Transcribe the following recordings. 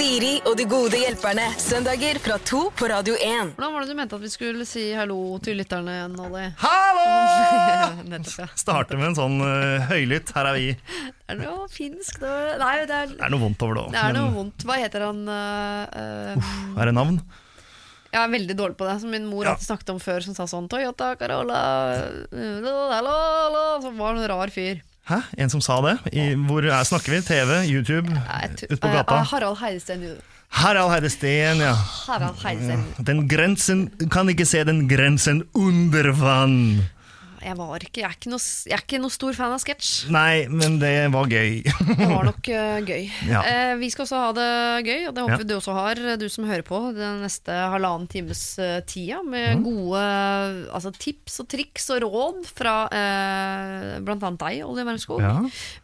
Siri og de gode hjelperne. Søndager fra to på Radio 1. Hvordan var det du mente at vi skulle si hallo til lytterne igjen, Olli? Hallo! Ja. Starte med en sånn uh, høylytt. Her er vi. Det Er noe finsk? Det var- Nei, det er, Det er noe vondt over det òg. det er noe vondt. Hva heter han uh, øh, Er det navn? Jeg er veldig dårlig på det, som min mor Ja. alltid snakket om før, som sa sånn Toyota Carola la, la, la, Som var en rar fyr. Hæ? En som sa det? I, hvor er, snakker vi? TV? YouTube? Ute på eh, gata? Harald Heidesteen. Harald Heidesteen, ja. Harald Heidesteen. Den grensen Kan ikke se den grensen under vann. Jeg var ikke, jeg er ikke, noe, jeg er ikke noe stor fan av sketsj. Nei, men det var gøy. Det var nok uh, gøy. Ja. Eh, vi skal også ha det gøy, og det håper Ja. vi du også har, du som hører på, den neste halvannen times uh, tida, med gode altså, tips og triks og råd fra uh, blant annet deg, Olje Wermskog. Ja.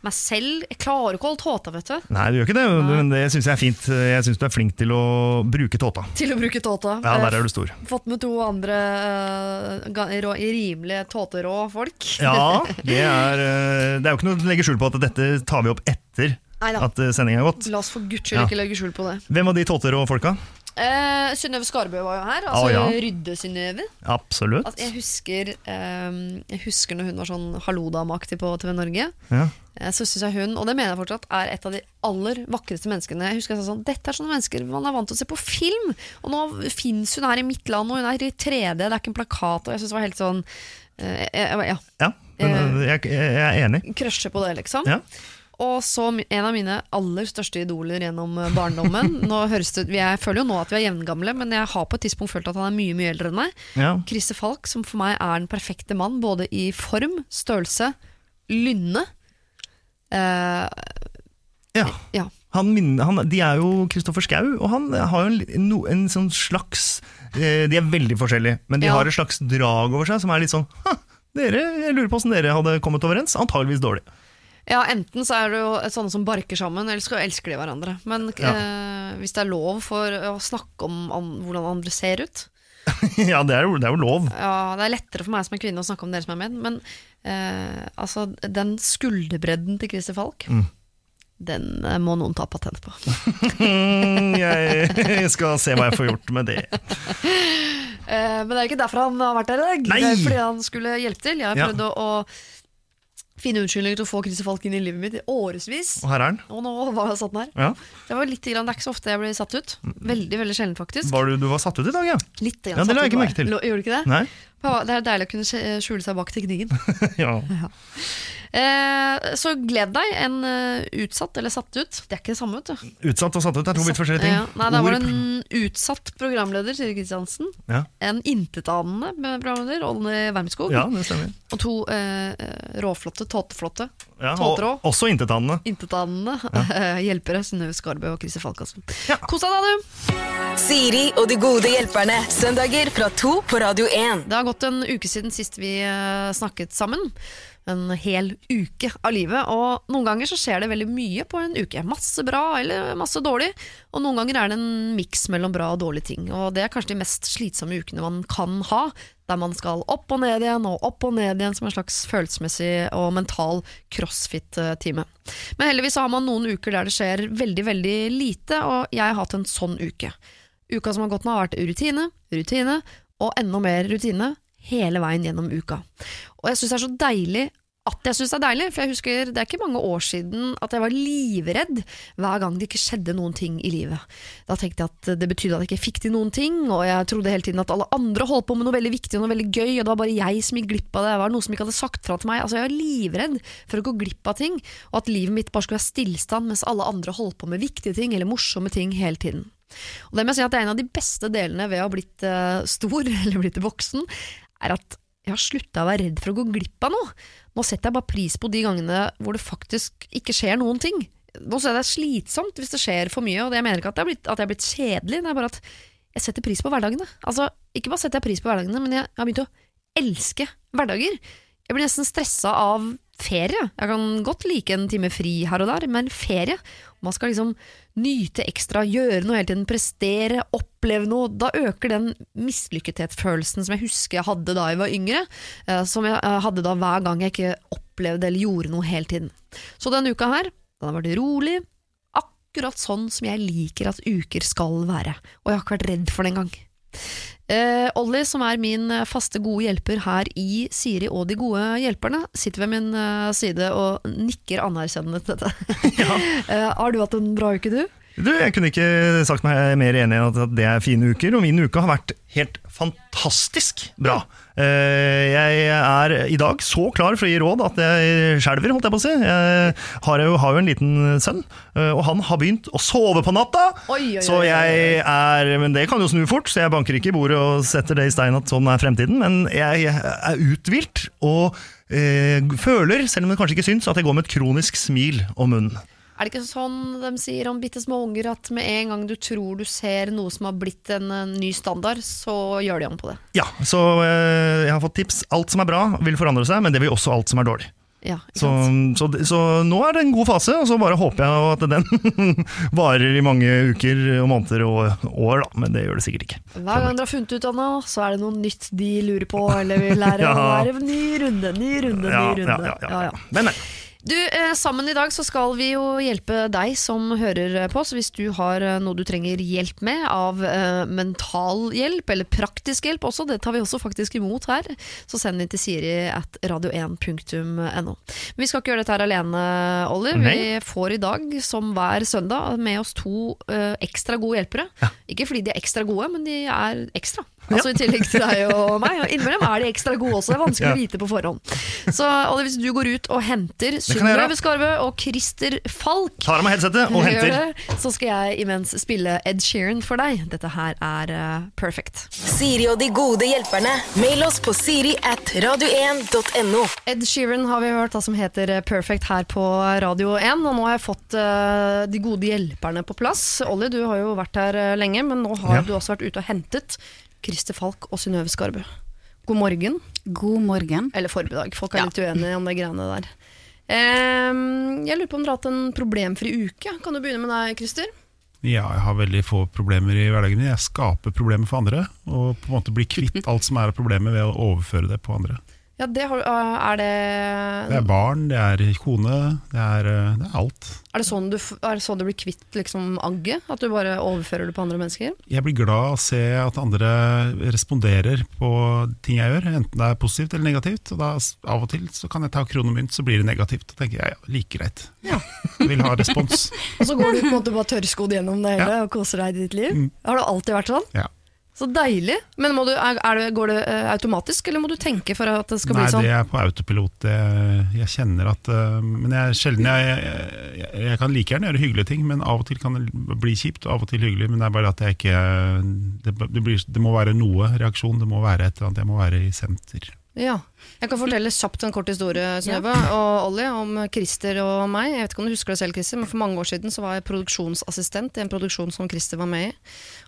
Meg selv. Jeg klarer ikke å holde tåta, vet du. Nei, du gjør ikke det, men det syns jeg er fint. Jeg syns du er flink til å bruke tåta. Til å bruke tåta. Ja, der Eh, er du stor. Fått med to andre rimelige ga- rå- folk. Ja, det er, eh, det er jo ikke noe å legge skjul på at dette tar vi opp etter Neida. at eh, sendinga er gått. La oss for guds skyld Ja. ikke legge skjul på det. Hvem av de tåterå folka? Eh, Synnøve Skarbø var jo her. Altså Å, ja. Rydde-Synnøve. Absolutt. Altså, jeg, husker, eh, jeg husker når hun var sånn hallo-dameaktig på TV Norge. Ja. Eh, så synes jeg hun, og det mener jeg fortsatt, er et av de aller vakreste menneskene. Jeg husker jeg sa sånn, Dette er sånne mennesker man er vant til å se på film! Og nå fins hun her i mitt land, og hun er i 3D, det er ikke en plakat. Og jeg synes det var helt sånn Ja, Ja, men jeg, jeg er enig. crusher på det, liksom. Ja. Og så en av mine aller største idoler gjennom eh, barndommen. Det, Jeg føler jo nå at vi er jevngamle, men jeg har på et tidspunkt følt at han er mye mye eldre enn meg. Ja. Christer Falk, som for meg er den perfekte mann, både i form, størrelse, lynne. Eh, ja. ja. Han, han, de er jo Kristoffer Schou, og han har jo en, en, en sånn slags eh, De er veldig forskjellige, men de Ja. har et slags drag over seg som er litt sånn dere, Jeg lurer på åssen dere hadde kommet overens. Antageligvis dårlig. ja, enten så er det jo sånne som barker sammen, eller så elsker de hverandre. Men eh, hvis det er lov for å snakke om an, hvordan andre ser ut ja, det er, jo, det er jo lov. Ja, Det er lettere for meg som er kvinne å snakke om dere som er menn, men eh, altså, den skulderbredden til Christer Falk, Mm. Den eh, må noen ta patent på. Jeg skal se hva jeg får gjort med det. Eh, men det er ikke derfor han har vært der i dag. Nei! Det er fordi han skulle hjelpe til. Jeg har prøvd å, å finne unnskyldninger til å få Christer Falk inn i livet mitt i årevis. Og her er han. Og nå var jeg satt den her. Ja. Det var litt, grann, det er ikke så ofte jeg blir satt ut. Veldig veldig sjelden, faktisk. Var du, du var satt ut i dag, ja? Litt grann Ja, det la jeg ikke merke til. Gjorde du ikke det? Nei? Det er deilig å kunne skjule seg bak teknikken. ja. Ja. Eh, så gled deg. En eh, utsatt eller satt ut. Det er ikke det samme, vet du. Utsatt og satt ut er to vidt forskjellige ting. Ja, nei, Der var det en utsatt programleder, Siri Kristiansen. ja. En intetanende programleder, Olne Wermskog. ja, det stemmer. Og to eh, råflotte, tåteflotte, Ja, Tåterå. og, også intetanende. intetanende hjelpere. Synnøve Skarbø og Christer Falkassen. Ja. Kos deg, da, du! Siri og de gode hjelperne. Søndager fra to på Radio 1. Det har gått en uke siden sist vi eh, snakket sammen. En hel uke av livet. Og noen ganger så skjer det veldig mye på en uke. Masse bra eller masse dårlig. Og noen ganger er det en miks mellom bra og dårlige ting. Og det er kanskje de mest slitsomme ukene man kan ha. Der man skal opp og ned igjen og opp og ned igjen som en slags følelsesmessig og mental crossfit-time. Men heldigvis har man noen uker der det skjer veldig, veldig lite, og jeg har hatt en sånn uke. Uka som har gått nå har vært rutine, rutine og enda mer rutine hele veien gjennom uka. Og jeg syns det er så deilig at jeg syns det er deilig, for jeg husker det er ikke mange år siden at jeg var livredd hver gang det ikke skjedde noen ting i livet. Da tenkte jeg at det betydde at jeg ikke fikk til noen ting, og jeg trodde hele tiden at alle andre holdt på med noe veldig viktig og noe veldig gøy, og det var bare jeg som gikk glipp av det. Det var noe som ikke hadde sagt fra til meg. Altså Jeg var livredd for å gå glipp av ting, og at livet mitt bare skulle være stillstand mens alle andre holdt på med viktige ting eller morsomme ting hele tiden. Og det må jeg si at det er en av de beste delene ved å ha blitt eh, stor, eller blitt voksen, er at jeg har slutta å være redd for å gå glipp av noe. Nå setter jeg bare pris på de gangene hvor det faktisk ikke skjer noen ting. Nå ser jeg det slitsomt hvis det skjer for mye, og jeg mener ikke at jeg er blitt, jeg er blitt kjedelig, det er bare at jeg setter pris på hverdagene. Altså, ikke bare setter jeg pris på hverdagene, men jeg har begynt å elske hverdager. Jeg blir nesten stressa av ferie. Jeg kan godt like en time fri her og der, men ferie Man skal liksom nyte ekstra, gjøre noe hele tiden, prestere, oppleve noe. Da øker den mislykkethetsfølelsen som jeg husker jeg hadde da jeg var yngre, eh, som jeg eh, hadde da hver gang jeg ikke opplevde eller gjorde noe hele tiden. Så denne uka her, den har vært rolig, akkurat sånn som jeg liker at uker skal være. Og jeg har ikke vært redd for det engang. Eh, Olli, som er min eh, faste gode hjelper her i Siri og de gode hjelperne, sitter ved min eh, side og nikker anerkjennende til dette. eh, har du hatt en bra uke, du? Du, Jeg kunne ikke sagt meg mer enig i at det er fine uker, og min uke har vært helt fantastisk bra. Eh, Jeg er i dag så klar for å gi råd at jeg skjelver, holdt jeg på å si. Jeg har jo, har jo en liten sønn, eh, og han har begynt å sove på natta. Oi, oi, oi, Så jeg er Men det kan jo snu fort, så jeg banker ikke i bordet og setter det i stein at sånn er fremtiden. Men jeg er uthvilt og eh, føler, selv om det kanskje ikke syns, at jeg går med et kronisk smil om munnen. Er det ikke sånn de sier om bitte små unger, at med en gang du tror du ser noe som har blitt en, eh, ny standard, så gjør de om på det? Ja, så eh, jeg har fått tips. Alt som er bra, vil forandre seg, men det vil også alt som er dårlig. Ja, Så, så, så nå er det en god fase, og så bare håper jeg at den varer i mange uker og måneder og år, da. Men det gjør det sikkert ikke. Hver gang dere har funnet ut av noe, så er det noe nytt de lurer på, eller vil lære. Ja. Ny runde, ny runde, ny runde. ja, ja. Ja. Men, men. Du, eh, Sammen i dag så skal vi jo hjelpe deg som hører på. Så hvis du har eh, noe du trenger hjelp med, av eh, mental hjelp, eller praktisk hjelp også, det tar vi også faktisk imot her, så send den til siri at radio1.no. Men vi skal ikke gjøre dette her alene, Olli. Vi får i dag, som hver søndag, med oss to eh, ekstra gode hjelpere. Ikke fordi de er ekstra gode, men de er ekstra. Altså I tillegg til deg og meg. Og innimellom er de ekstra gode også. Det er vanskelig Ja. å vite på forhånd. Så Olli, hvis du går ut og henter. Synnøve Skarve og Christer Falk Tar av meg headsetet og henter. det, så skal jeg imens spille Ed Sheeran for deg. Dette her er uh, perfect. Siri og de gode hjelperne. Mail oss på siri at radio1.no. Ed Sheeran har vi hørt da, som heter eh, Perfect her på Radio 1. Og nå har jeg fått uh, de gode hjelperne på plass. Olli, du har jo vært her lenge, men nå har Ja. du også vært ute og hentet Christer Falk og Synnøve Skarbø. God morgen. God morgen. Eller formiddag. Folk er litt uenige om det greiene der. Um, jeg lurer på om dere har hatt en problemfri uke. Kan du begynne med deg, Christer? Ja, jeg har veldig få problemer i hverdagen min. Jeg skaper problemer for andre, og på en måte blir kvitt alt som er av problemer ved å overføre det på andre. Ja, det har, øh, er, det, Det er barn, det er kone, det er, eh, det er alt. er, det sånn du, er det sånn du blir kvitt liksom, agget? At du bare overfører det på andre mennesker? Jeg blir glad av å se at andre responderer på ting jeg gjør, enten det er positivt eller negativt. Og da av og til så kan jeg ta krone og mynt, så blir det negativt. Da tenker jeg ja, like greit. Vil ha respons. Og så går du på en måte bare tørrskodd gjennom det hele og koser deg i ditt liv? Har det alltid vært sånn? Ja. Så deilig. Men må du, er, det, går det øh, automatisk, eller må du tenke for at det skal Nei, bli sånn? Nei, det er på autopilot. Det, jeg kjenner at eh, Men jeg, sjelden jeg, jeg, jeg kan like gjerne gjøre hyggelige ting, men av og til kan det bli kjipt, av og til hyggelig. Men det er bare at jeg ikke Det, det, blir, det må være noe reaksjon, det må være et eller annet. Jeg må være i senter. Ja. Jeg kan fortelle kjapt en kort historie Synnøve og Olli, om Christer og meg. Jeg vet ikke om du husker det selv, Christer, men For mange år siden så var jeg produksjonsassistent i en produksjon som Christer var med i.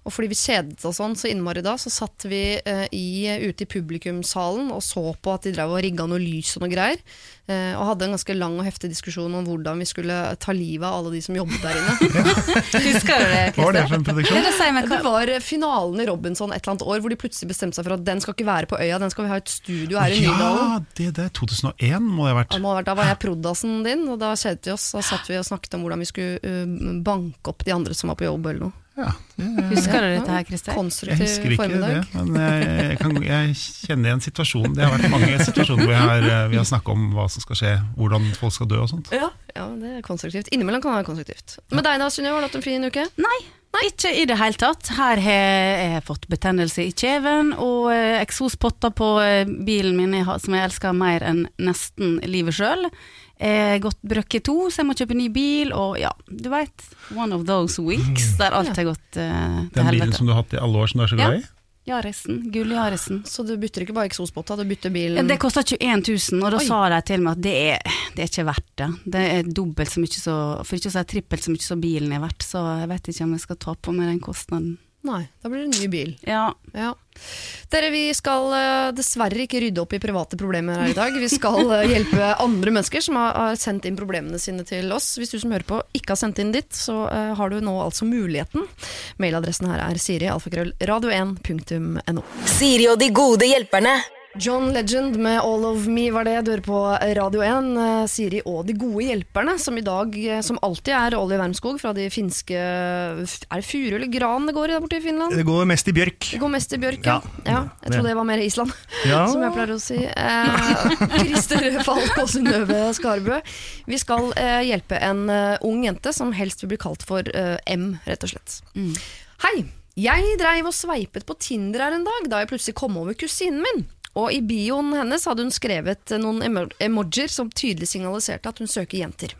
Og fordi vi kjedet oss sånn så innmari da, så satt vi eh, i, ute i publikumssalen og så på at de drev og rigga noe lys og noe greier. Eh, og hadde en ganske lang og heftig diskusjon om hvordan vi skulle ta livet av alle de som jobbet der inne. Husker du det, var det en produksjon? Det var finalen i Robinson et eller annet år hvor de plutselig bestemte seg for at den skal ikke være på øya, den skal vi ha et studio her i Nydalen. Ja, det, det er 2001 må det ha vært. Ja, det må ha vært- Da var jeg prodassen din, og da kjedet vi oss. Da satt vi og snakket om hvordan vi skulle uh, banke opp de andre som var på jobb eller noe. Ja, det, Husker du dette her, Christer? jeg husker ikke formiddag. det, men jeg, jeg, kan, jeg kjenner igjen situasjonen. Det har vært mange situasjoner hvor har, eh, vi har snakka om hva som skal skje, hvordan folk skal dø og sånt. Ja, ja, det er konstruktivt. Innimellom kan det være konstruktivt. Med deg da, Synnøve, har du hatt en fin uke? Nei, ikke i det hele tatt. Her har jeg fått betennelse i kjeven, og eh, eksospotter på eh, bilen min som jeg elsker mer enn nesten livet sjøl. Gått brøkke to, så jeg må kjøpe ny bil, og ja, du veit. One of those weeks der alt har gått eh, til Den bilen som du har hatt i alle år som du er så glad i? Jaresen. gull Jaresen. Så du bytter ikke bare eksospotta, du bytter bilen? Ja, det kosta 21 000, og da Oi. sa de til meg at det er, det er ikke verdt det. Det er dobbelt så mye så, for ikke å si trippelt så mye som bilen er verdt, så jeg vet ikke om jeg skal ta på meg den kostnaden. Nei, da blir det en ny bil. Ja, Ja. Dere, vi skal eh, dessverre ikke rydde opp i private problemer her i dag. Vi skal eh, hjelpe andre mennesker som har, har sendt inn problemene sine til oss. Hvis du som hører på ikke har sendt inn ditt, så eh, har du nå altså muligheten. Mailadressen her er siri, alfakrøll, radio1.no. Siri og de gode hjelperne. John Legend med All of Me var det du hører på Radio 1. eh, Siri og De gode hjelperne, som i dag, eh, som alltid er Olli Wermskog fra de finske Er det furu eller gran det går i der borte i Finland? Det går mest i bjørk. Det går mest i bjørk, ja. Ja. ja jeg trodde det var mer Island, Ja. som jeg pleier å si. Eh, Christer Falk og Synnøve Skarbø. Vi skal eh, hjelpe en uh, ung jente som helst vil bli kalt for uh, M, rett og slett. Hei! Jeg dreiv og sveipet på Tinder her en dag da jeg plutselig kom over kusinen min. Og i bioen hennes hadde hun skrevet noen emo emojier som tydelig signaliserte at hun søker jenter.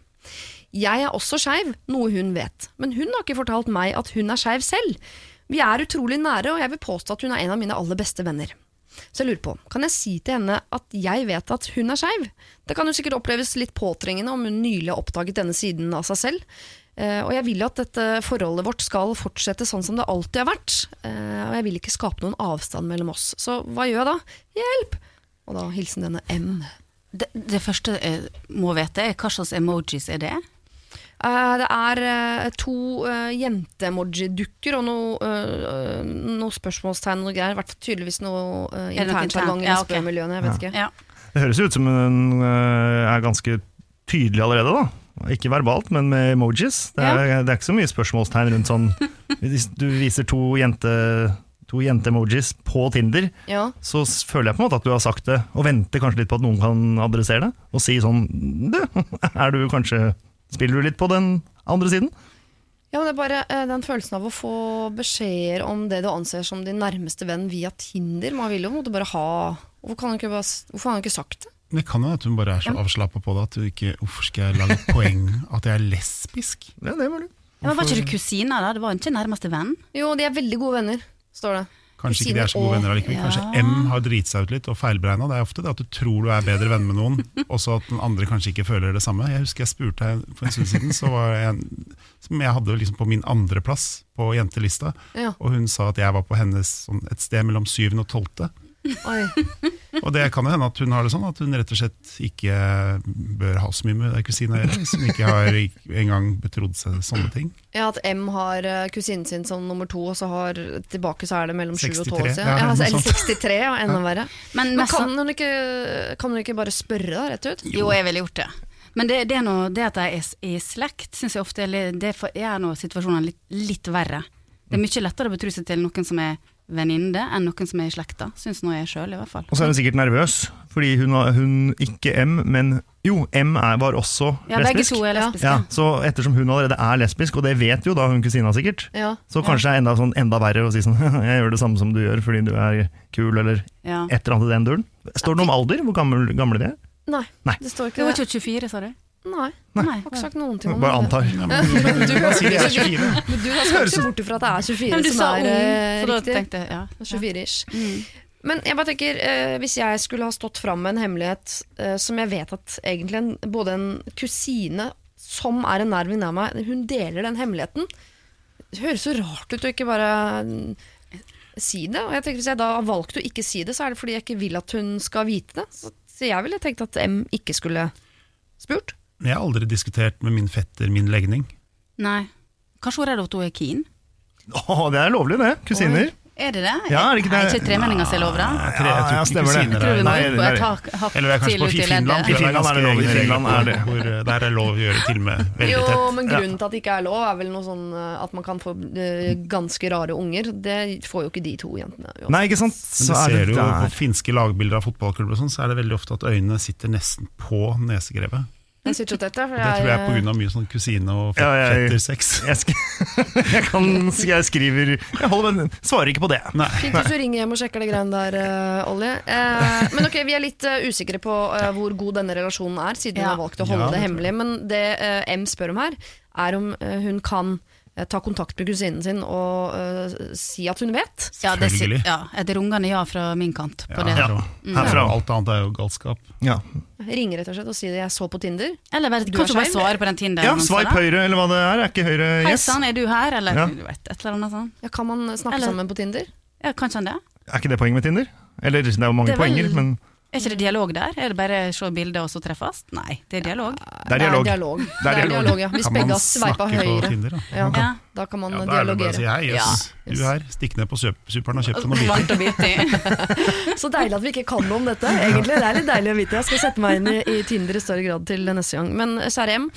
Jeg er også skeiv, noe hun vet, men hun har ikke fortalt meg at hun er skeiv selv. Vi er utrolig nære, og jeg vil påstå at hun er en av mine aller beste venner. Så jeg lurer på, kan jeg si til henne at jeg vet at hun er skeiv? Det kan jo sikkert oppleves litt påtrengende om hun nylig har oppdaget denne siden av seg selv. Eh, og jeg vil at dette forholdet vårt skal fortsette sånn som det alltid har vært. Eh, og jeg vil ikke skape noen avstand mellom oss. Så hva gjør jeg da? Hjelp! Og da hilsen denne M. Det, det første jeg må vite, er hva slags emojis er det? Eh, det er eh, to uh, jente-emoji-dukker og noe, eh, noe spørsmålstegn og noe greier. Hvert fall tydeligvis noe internt? i Ja, ok. Jeg vet ikke. Ja. Det høres jo ut som hun er ganske tydelig allerede, da. Ikke verbalt, men med emojis. Det er, det er ikke så mye spørsmålstegn rundt sånn Hvis du viser to jente To jente-emojis på Tinder, Ja. så føler jeg på en måte at du har sagt det, og venter kanskje litt på at noen kan adressere det, og si sånn Du, er du kanskje Spiller du litt på den andre siden? Ja, men det er bare eh, den følelsen av å få beskjeder om det du anser som din nærmeste venn via Tinder. Man vil jo på en måte bare ha Hvorfor kan han ikke, bare, hvorfor har han ikke sagt det? Det kan jo at hun bare er så avslappa på det at hun ikke Hvorfor skal jeg lage poeng at jeg er lesbisk? Ja, det var du. Ja, men var ikke du kusiner, da? Det var ikke nærmeste venn? Jo, de er veldig gode venner, står det. Kanskje ikke de er så gode og- venner allikevel. Kanskje M har driti seg ut litt og feilberegna. Det er ofte det at du tror du er bedre venn med noen, og så at den andre kanskje ikke føler det samme. Jeg husker jeg spurte her for en stund siden, så var jeg en som jeg hadde liksom på min andreplass på jentelista, Ja. og hun sa at jeg var på hennes sånn, et sted mellom syvende og tolvte. Oi. Og det kan jo hende at hun har det sånn at hun rett og slett ikke bør ha så mye med kusina å gjøre, som ikke har engang betrodd seg sånne ting. Ja, at M har eh, kusinen sin som nummer to, og så har tilbake så er det mellom 7 og 12 år 63, siden. ja, Ja, altså, eller sånt. 63, ja, enda verre. Men, Men kan hun, ikke, kan hun ikke bare spørre, da, rett ut? Jo, jeg ville gjort det. Men det, det, er noe, det at de er i slekt, syns jeg ofte det gjør noe situasjonen litt, litt verre. Det er mye lettere å betro seg til noen som er venninne, enn noen som er i slekta. Syns nå jeg sjøl, i hvert fall. Og så er hun sikkert nervøs, fordi hun, hun ikke M, men jo, M er, var også Ja, begge to er lesbiske. Ja, så ettersom hun allerede er lesbisk, og det vet jo da hun kusina sikkert, Ja. så kanskje det er enda, sånn, enda verre å si sånn Jeg gjør det samme som du gjør fordi du er kul, eller Ja. et eller annet i den duren. Står det noe om alder? Hvor gammel, gamle de er? Nei, Nei. det står ikke var det. ikke 24, sa du? Nei, Nei. jeg har ikke sagt noen ting om Bare det. antar. Ja, men, du, Du- 24? Du skal ikke se bort ifra at det er 24 Ja, som er ung, eh, riktig. tenkte jeg ja. 24-ish. Mm. Men jeg bare tenker, eh, hvis jeg skulle ha stått fram med en hemmelighet eh, som jeg vet at egentlig en, både en kusine som er en nær venninne av meg, hun deler den hemmeligheten. Det høres så rart ut å ikke bare mm, si det. Og jeg tenker Hvis jeg da har valgt å ikke si det, så er det fordi jeg ikke vil at hun skal vite det. Så, så jeg ville tenkt at M ikke skulle spurt. Jeg har aldri diskutert med min fetter min legning. Nei. Kanskje hun er redd at hun er keen? Å, det er lovlig det, kusiner. Er det det? Ja, er det ikke det? Nei, ikke tremenninger som er lov, da? Jeg tror, jeg tror ja, stemmer det. Jeg tror vi er- må Nei, opp på et hak, hakk Eller det er kanskje på Finland. I Finland er det lov, i Finland er det. Hvor, der er lov å gjøre til med veldig Jo, tett. men grunnen til at det ikke er lov, er vel noe sånn eh, at man kan få eh, ganske rare unger. Det får jo ikke de to jentene. Jo. Nei, ikke sant? Men Så det er ser du jo på finske lagbilder av fotballklubber, og sånn, så er det veldig ofte at øynene sitter nesten på nesegrevet. Jeg Det tror jeg er pga. mye sånn kusine- og fettersex. Ja, jeg- Jeg, jeg, kan, jeg skriver Jeg holder, men svarer ikke på det. Nei. Fint hvis du ringer hjem og sjekker det greiene der, uh, Olje. Uh, men ok, vi er litt uh, usikre på eh, hvor god denne relasjonen er, siden hun har valgt å holde Ja, det det hemmelig. Men det eh, M spør om her, er om eh, hun kan eh, ta kontakt med kusinen sin og uh, si at hun vet. Ja, det, ja, et rungende ja fra min kant på Ja, det. Ja. Herfra. Herfra. Alt annet er jo galskap. Ja, Ringe rett og slett og si det jeg så på Tinder. Eller bare, Du kan du bare svare på den Tinder? ja Sveip høyre, eller hva det er. Er ikke høyre Hei yes? sann, er du her? Eller Ja. du vet, et eller annet sånt. Ja, kan man snakke Eller- sammen på Tinder? Ja, kanskje han det? Er ikke det poeng med Tinder? Eller det er jo mange er vel- poenger, men Er ikke det dialog der? Er det bare se bilder og så treffes? Nei, det er dialog. det er dialog. Det er dialog, Det er dialog. ja. Hvis Kan begge man har snakke på høyre. Tinder, da? Ja. Da kan man Ja, da er det bare å dialogere. si hei, yes, Ja, du her, stikk ned på Superen og kjøp deg noe Varmt biter. Så deilig at vi ikke kan noe om dette. egentlig Det er litt deilig å vite. Jeg skal sette meg inn i, i Tinder i større grad til neste gang. Men kjære M,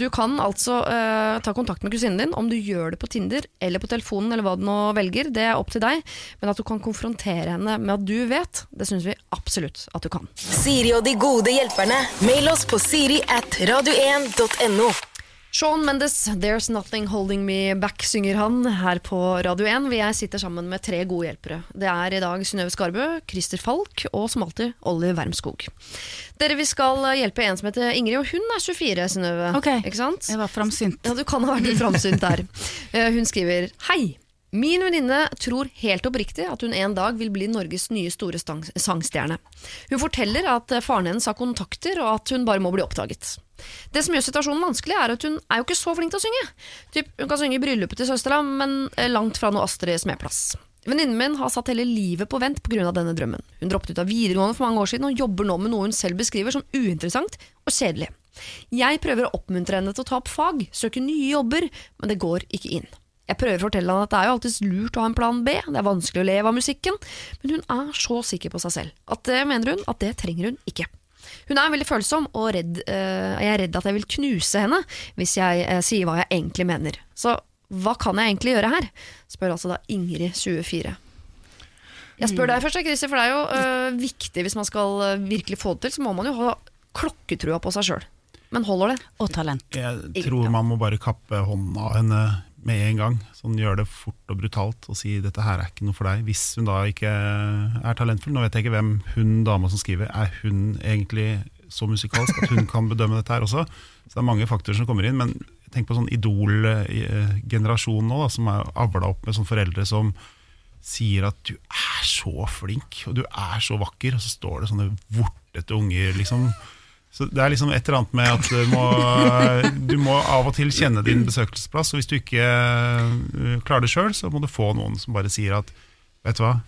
du kan altså uh, ta kontakt med kusinen din. Om du gjør det på Tinder eller på telefonen eller hva du nå velger, det er opp til deg. Men at du kan konfrontere henne med at du vet, det syns vi absolutt at du kan. Siri og de gode hjelperne. Mail oss på siri at radio1.no. Sean Mendes, 'There's Nothing Holding Me Back', synger han her på Radio 1. hvor Jeg sitter sammen med tre gode hjelpere. Det er i dag Synnøve Skarbø, Christer Falk og som alltid Olli Wermskog. Dere, Vi skal hjelpe en som heter Ingrid, og hun er 24, Synnøve. Ok. Ikke sant? Jeg var framsynt. Ja, du kan ha vært litt framsynt der. Eh, Hun skriver Hei! Min venninne tror helt oppriktig at hun en dag vil bli Norges nye store sangstjerne. Hun forteller at faren hennes har kontakter, og at hun bare må bli oppdaget. Det som gjør situasjonen vanskelig, er at hun er jo ikke så flink til å synge. Typ, hun kan synge i bryllupet til søstera, men eh, langt fra noe Astrid Smeplass. Venninnen min har satt hele livet på vent pga. denne drømmen. Hun droppet ut av videregående for mange år siden og jobber nå med noe hun selv beskriver som uinteressant og kjedelig. Jeg prøver å oppmuntre henne til å ta opp fag, søke nye jobber, men det går ikke inn. Jeg prøver å fortelle henne at det er jo alltids lurt å ha en plan B, det er vanskelig å leve av musikken, men hun er så sikker på seg selv at det mener hun at det trenger hun ikke. Hun er veldig følsom, og redd, eh, jeg er redd at jeg vil knuse henne hvis jeg eh, sier hva jeg egentlig mener. Så hva kan jeg egentlig gjøre her? spør altså da Ingrid 24. Jeg spør deg først, Christer, for det er jo eh, viktig hvis man skal virkelig få det til, så må man jo ha klokketrua på seg sjøl. Men holder det? Og talent. Jeg tror man må bare kappe hånda av henne med en gang. Sånn Gjøre det fort og brutalt og si dette her er ikke noe for deg. Hvis hun da ikke er talentfull. Nå vet jeg ikke hvem hun dama som skriver, er hun egentlig så musikalsk at hun kan bedømme dette her også? Så det er mange faktorer som kommer inn. Men tenk på sånn idol-generasjon nå, da, som er avla opp med sånne foreldre som sier at du er så flink, og du er så vakker, og så står det sånne vortete unger, liksom. Så det er liksom et eller annet med at du må, du må av og til kjenne din besøkelsesplass, og hvis du ikke øh, klarer det sjøl, så må du få noen som bare sier at vet du hva,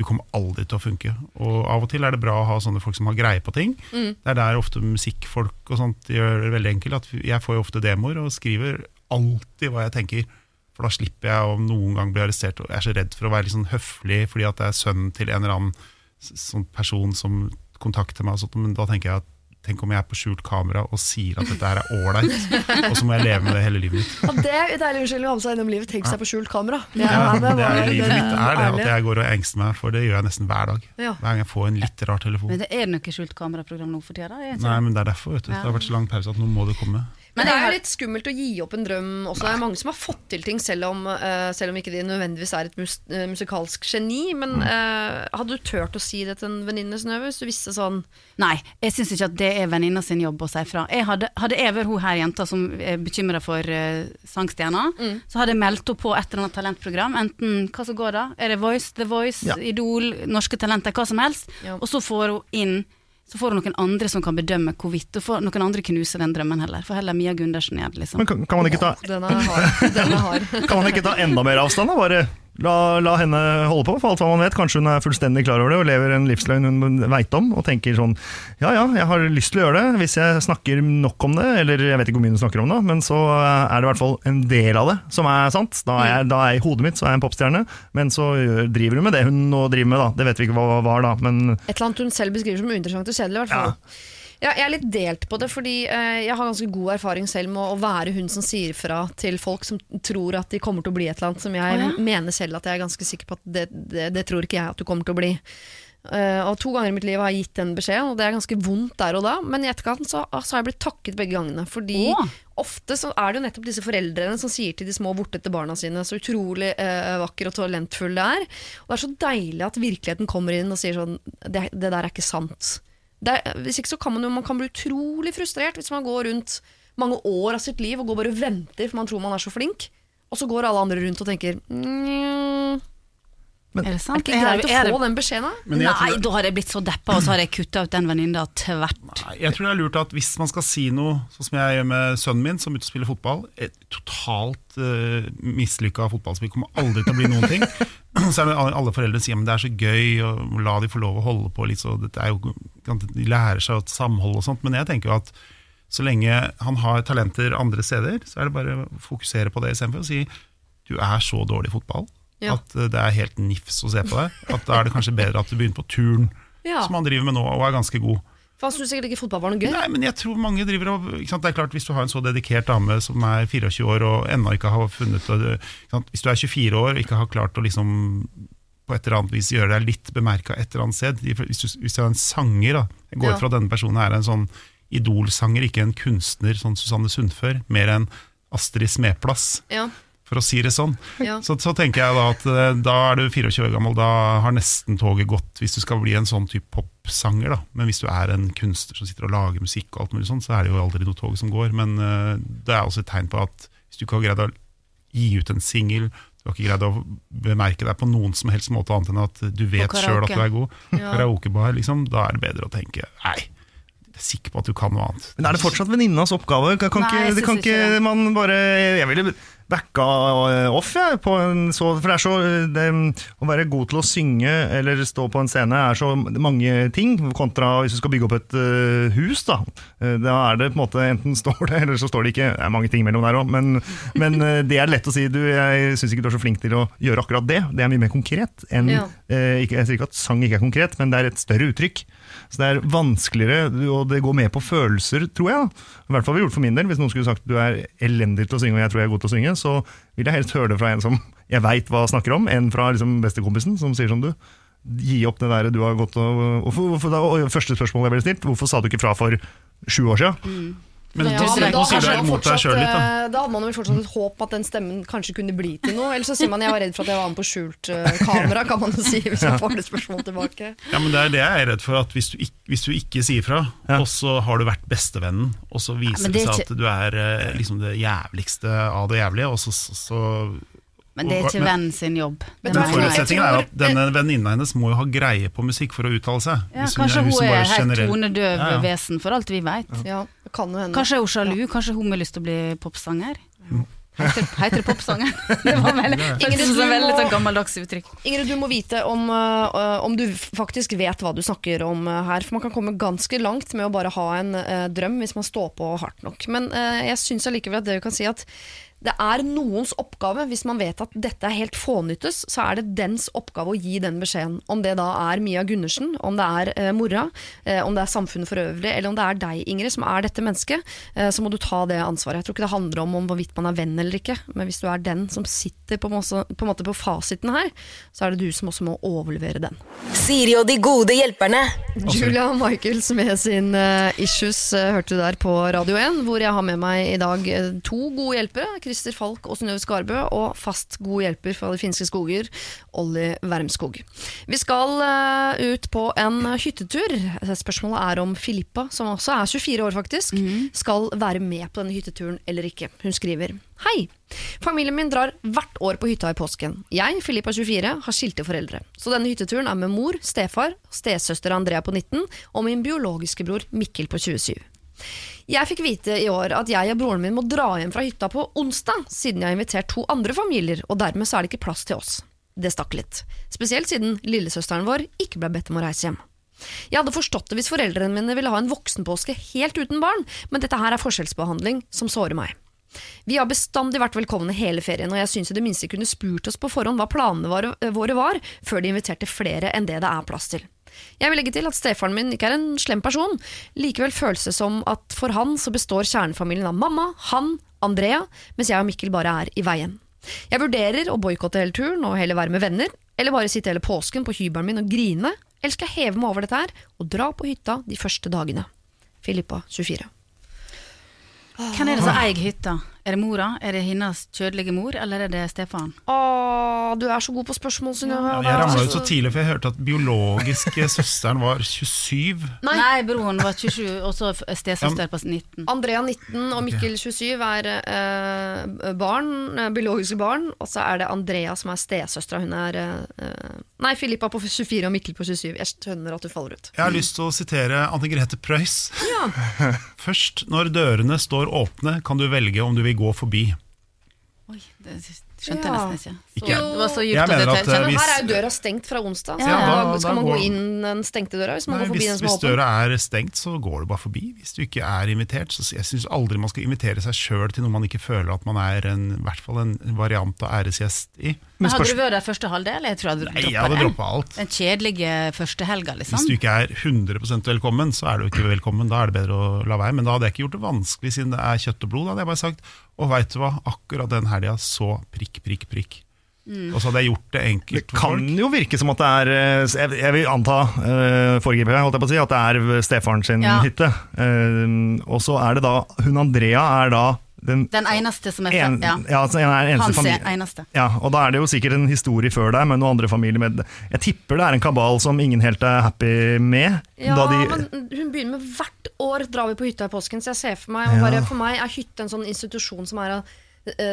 du kommer aldri til å funke. Og av og til er det bra å ha sånne folk som har greie på ting. Det er der ofte musikkfolk og sånt gjør det veldig enkelt. At jeg får jo ofte demoer og skriver alltid hva jeg tenker. For da slipper jeg å noen gang bli arrestert. Og jeg er så redd for å være litt sånn høflig fordi at det er sønnen til en eller annen sånn person som kontakter meg. Og sånt, men da tenker jeg at Tenk om jeg er på skjult kamera og sier at dette her er ålreit, og så må jeg leve med det hele livet mitt. Ja, det er en deilig unnskyldning å ha med seg gjennom livet. Tenk seg på skjult kamera. Det Ja, er- det er, livet det mitt er det at jeg går og engster meg, for det gjør jeg nesten hver dag. Ja. Hver gang jeg får en litt rar telefon. Men det er noe skjult kameraprogram nå for tida? Nei, men det er derfor, vet du. Det har vært så lang pause at nå må det komme. Men det er jo litt skummelt å gi opp en drøm også. Det er mange som har fått til ting, selv om, uh, selv om ikke de nødvendigvis er et mus eh, musikalsk geni. Men uh, hadde du turt å si det til en venninne, Synnøve, hvis du visste sånn Nei, jeg syns ikke at det er venninna sin jobb å si fra. Jeg hadde, hadde jeg vært hun her jenta som er bekymra for uh, sangstjerner, så hadde jeg meldt henne på et eller annet talentprogram. Enten hva som går da, er det Voice, The Voice, Ja. Idol, Norske Talenter, hva som helst. Ja. Og så får hun inn så får du noen andre som kan bedømme hvorvidt. Og får noen andre knuse den drømmen heller. For heller Mia Gundersen gjør det, liksom. Men kan, kan, man ikke ta, Den er hard. Den er hard. kan man ikke ta enda mer avstand? da? Bare la, la henne holde på, for alt hva man vet. Kanskje hun er fullstendig klar over det og lever en livsløgn hun veit om, og tenker sånn Ja ja, jeg har lyst til å gjøre det hvis jeg snakker nok om det, eller jeg vet ikke hvor mye hun snakker om det, men så er det i hvert fall en del av det som er sant. Da er, jeg, da er i hodet mitt så er jeg en popstjerne, men så driver hun med det hun nå driver med, da. Det vet vi ikke hva var, da, men Et eller annet hun selv beskriver som uinteressant og kjedelig. i hvert fall. Ja, jeg er litt delt på det, fordi eh, jeg har ganske god erfaring selv med å være hun som sier fra til folk som tror at de kommer til å bli et eller annet som jeg Å, ja. mener selv at jeg er ganske sikker på at det, det, det tror ikke jeg at du kommer til å bli. Eh, og To ganger i mitt liv har jeg gitt den beskjeden, og det er ganske vondt der og da. Men i etterkant så, så har jeg blitt takket begge gangene. Fordi Å. ofte så er det jo nettopp disse foreldrene som sier til de små vortete barna sine så utrolig eh, vakker og talentfull det er. Og det er så deilig at virkeligheten kommer inn og sier sånn Det, det der er ikke sant. Er, hvis ikke så kan man jo man kan bli utrolig frustrert hvis man går rundt mange år av sitt liv og går bare og venter for man tror man er så flink. Og så går alle andre rundt og tenker mm, er det Er det ikke greit å få den beskjeden? da? Jeg Nei, da har jeg blitt så deppa, og så har jeg kutta ut den venninna tvert. Nei, Jeg tror det er lurt at hvis man skal si noe, sånn som jeg gjør med sønnen min, som er ute og spiller fotball, et totalt uh, mislykka fotballspill, kommer aldri til å bli noen ting. Så er det alle foreldre sier men det er så gøy, og la de få lov å holde på litt, så dette er jo, de lærer seg et samhold og sånt, men jeg tenker jo at så lenge han har talenter andre steder, så er det bare å fokusere på det istedenfor å si du er så dårlig i fotball Ja. at eh, det er helt nifs å se på det. At Da er det kanskje bedre at du begynner på turn, Ja. som han driver med nå, og er ganske god. For han syntes sikkert ikke fotball var noe gøy. Nei, men jeg tror mange driver av, ikke sant? Det er klart Hvis du har en så dedikert dame som er 24 år og ennå ikke har funnet? Hvis du er 24 år og ikke har klart å liksom på et eller annet vis gjøre deg litt bemerka et eller annet sted Hvis du, hvis du er en sanger, da Jeg går Ja. ut fra at denne personen er en sånn idolsanger, ikke en kunstner sånn Susanne Sundfør, mer enn Astrid Smeplass, Ja. For å si det sånn. Ja. Så, så tenker jeg da at eh, da er du 24 år gammel, da har nesten toget gått hvis du skal bli en sånn type popsanger. da. Men hvis du er en kunstner som sitter og lager musikk, og alt mulig sånn, så er det jo aldri noe tog som går. Men uh, det er også et tegn på at hvis du ikke har greid å gi ut en singel, du har ikke greid å bemerke deg på noen som helst måte annet enn at du vet sjøl at du er god, Ja. karaokebar, liksom, da er det bedre å tenke nei, jeg er sikker på at du kan noe annet. Men er det fortsatt venninnas oppgave? Kan, kan Nei, ikke, det kan ikke ikke man bare Jeg ville backa off, jeg. På en så, for det er så det, Å være god til å synge eller stå på en scene er så mange ting, kontra hvis du skal bygge opp et uh, hus. Da Eh, Da er det på en måte enten står det, eller så står det ikke. Det er mange ting mellom der òg, men, men eh, det er lett å si. Du, jeg syns ikke du er så flink til å gjøre akkurat det. Det er mye mer konkret enn Ja. eh, ikke, Jeg sier ikke at sang ikke er konkret, men det er et større uttrykk. Så det er vanskeligere, og det går mer på følelser, tror jeg. I hvert fall vi gjort for min del. Hvis noen skulle sagt du er elendig til å synge, og jeg tror jeg er god til å synge, så vil jeg helst høre det fra en som jeg veit hva snakker om, enn fra liksom bestekompisen som sier som du. Gi opp det der du har gått og, og, og, og Første spørsmål jeg ble stilt, hvorfor sa du ikke fra for sju år siden? Men Ja, men nå sier du hadde er deg fortsatt, sjøl litt, da. eh, da hadde man vel fortsatt et håp at den stemmen kanskje kunne bli til noe. Eller så sier man jeg var redd for at jeg var med på skjult eh, kamera, kan man jo si hvis man får det spørsmålet tilbake. Ja, men Det er det jeg er redd for, at hvis du ikke, hvis du ikke sier fra, Ja. og så har du vært bestevennen, og så viser ja, det det seg at du er eh, liksom det jævligste av det jævlige, og så, så, så Men det er ikke vennen sin jobb. Men. Forutsetningen er at denne venninna hennes må jo ha greie på musikk for å uttale seg. Ja, Hvis kanskje hun er helt generell- tonedøv Ja, ja. vesen, for alt vi veit. Ja, det kan. Kanskje er hun sjalu, kanskje hun har lyst til å bli popsanger. Heter, heter det popsanger? Det var veldig, Ingrid, du veldig sånn gammeldags uttrykk. Ingrid, du må vite om, uh, om du faktisk vet hva du snakker om uh, her. For man kan komme ganske langt med å bare ha en uh, drøm hvis man står på hardt nok. Men jeg syns allikevel at det vi kan si at det er noens oppgave, hvis man vet at dette er helt fånyttes, så er det dens oppgave å gi den beskjeden. Om det da er Mia Gundersen, om det er eh, mora, eh, om det er samfunnet for øvrig, eller om det er deg, Ingrid, som er dette mennesket, eh, så må du ta det ansvaret. Jeg tror ikke det handler om, om hvorvidt man er venn eller ikke, men hvis du er den som sitter på, måte, på, måte på fasiten her, så er det du som også må overlevere den. Siri og de gode hjelperne. Julia Michaels med sin eh, Issues eh, hørte du der på Radio 1, hvor jeg har med meg i dag eh, to gode hjelpere, Christer Falk og Synnøve Skarbø, og fast god hjelper fra de finske skoger, Olli Wermskog. Vi skal eh, ut på en hyttetur. Spørsmålet er om Filippa, som også er 24 år faktisk, skal være med på denne hytteturen eller ikke. Hun skriver Hei! Familien min drar hvert år på hytta i påsken. Jeg, Filippa 24, har skilte foreldre. Så denne hytteturen er med mor, stefar, stesøster Andrea på 19 og min biologiske bror Mikkel på 27. Jeg fikk vite i år at jeg og broren min må dra hjem fra hytta på onsdag, siden jeg har invitert to andre familier, og dermed så er det ikke plass til oss. Det stakk litt. Spesielt siden lillesøsteren vår ikke ble bedt om å reise hjem. Jeg hadde forstått det hvis foreldrene mine ville ha en voksenpåske helt uten barn, men dette her er forskjellsbehandling som sårer meg. Vi har bestandig vært velkomne hele ferien, og jeg syns i det minste kunne spurt oss på forhånd hva planene våre, var, før de inviterte flere enn det det er plass til. Jeg vil legge til at stefaren min ikke er en slem person, likevel føles det som at for han så består kjernefamilien av mamma, han, Andrea, mens jeg og Mikkel bare er i veien. Jeg vurderer å boikotte hele turen og heller være med venner, eller bare sitte hele påsken på hybelen min og grine, eller skal jeg heve meg over dette her og dra på hytta de første dagene. Filippa, 24. Hvem er det som eier hytta? Er det mora? Er det hennes kjødelige mor, eller er det stefaren? Å, du er så god på spørsmål, Synnøve. Jeg ramla ut så tidlig, for jeg hørte at biologiske søsteren var 27. Nei. Nei, broren var 27, og så stesøster på 19. Andrea 19 og Mikkel 27 er eh, barn, eh, biologiske barn, og så er det Andrea som er stesøstera. Hun er eh, Nei, Filippa på 24 og Mikkel på 27. Jeg skjønner at du faller ut. Jeg har lyst til å sitere Anne Grete Preus. Først når dørene står åpne, kan du velge om du vil gå forbi. Oi, det, Skjønte Ja. jeg nesten ikke. Så, Ikke. det var så at, tenkte eh, hvis- her er jo døra stengt fra onsdag, så Ja, da, da- skal man går- gå inn den stengte døra hvis man Nei, går forbi hvis, den som hvis er døra er stengt, så går du bare forbi. Hvis du ikke er invitert. Så jeg syns aldri man skal invitere seg sjøl til noe man ikke føler at man er en, i hvert fall en variant av æresgjest i. Men hadde du vært der første halvdel? Jeg tror jeg hadde Nei, jeg droppa hadde det. droppa alt. Den kjedelige første helga, liksom. Hvis du ikke er 100% velkommen, så er du ikke velkommen. Da er det bedre å la være. Men da hadde jeg ikke gjort det vanskelig, siden det er kjøtt og blod. Da hadde jeg bare sagt og veit du hva, akkurat den helga så prikk, prikk, prikk. Og så hadde jeg gjort det Det enkelt for kan folk. jo virke som at det er eh, Jeg, jeg vil anta, uh, holdt jeg på å si, at det er stefaren sin Ja. hytte. Uh, og så er det da Hun Andrea er da den Den eneste som er en, ja. ja, altså, en en eneste Hans familie. eneste. Ja, og da er det jo sikkert en historie før deg med noen andre familier med Jeg tipper det er en kabal som ingen helt er happy med. Ja, da de, men hun begynner med hvert år drar vi på hytta i påsken, så jeg ser for meg ja. bare, For meg er hytte en sånn institusjon som er av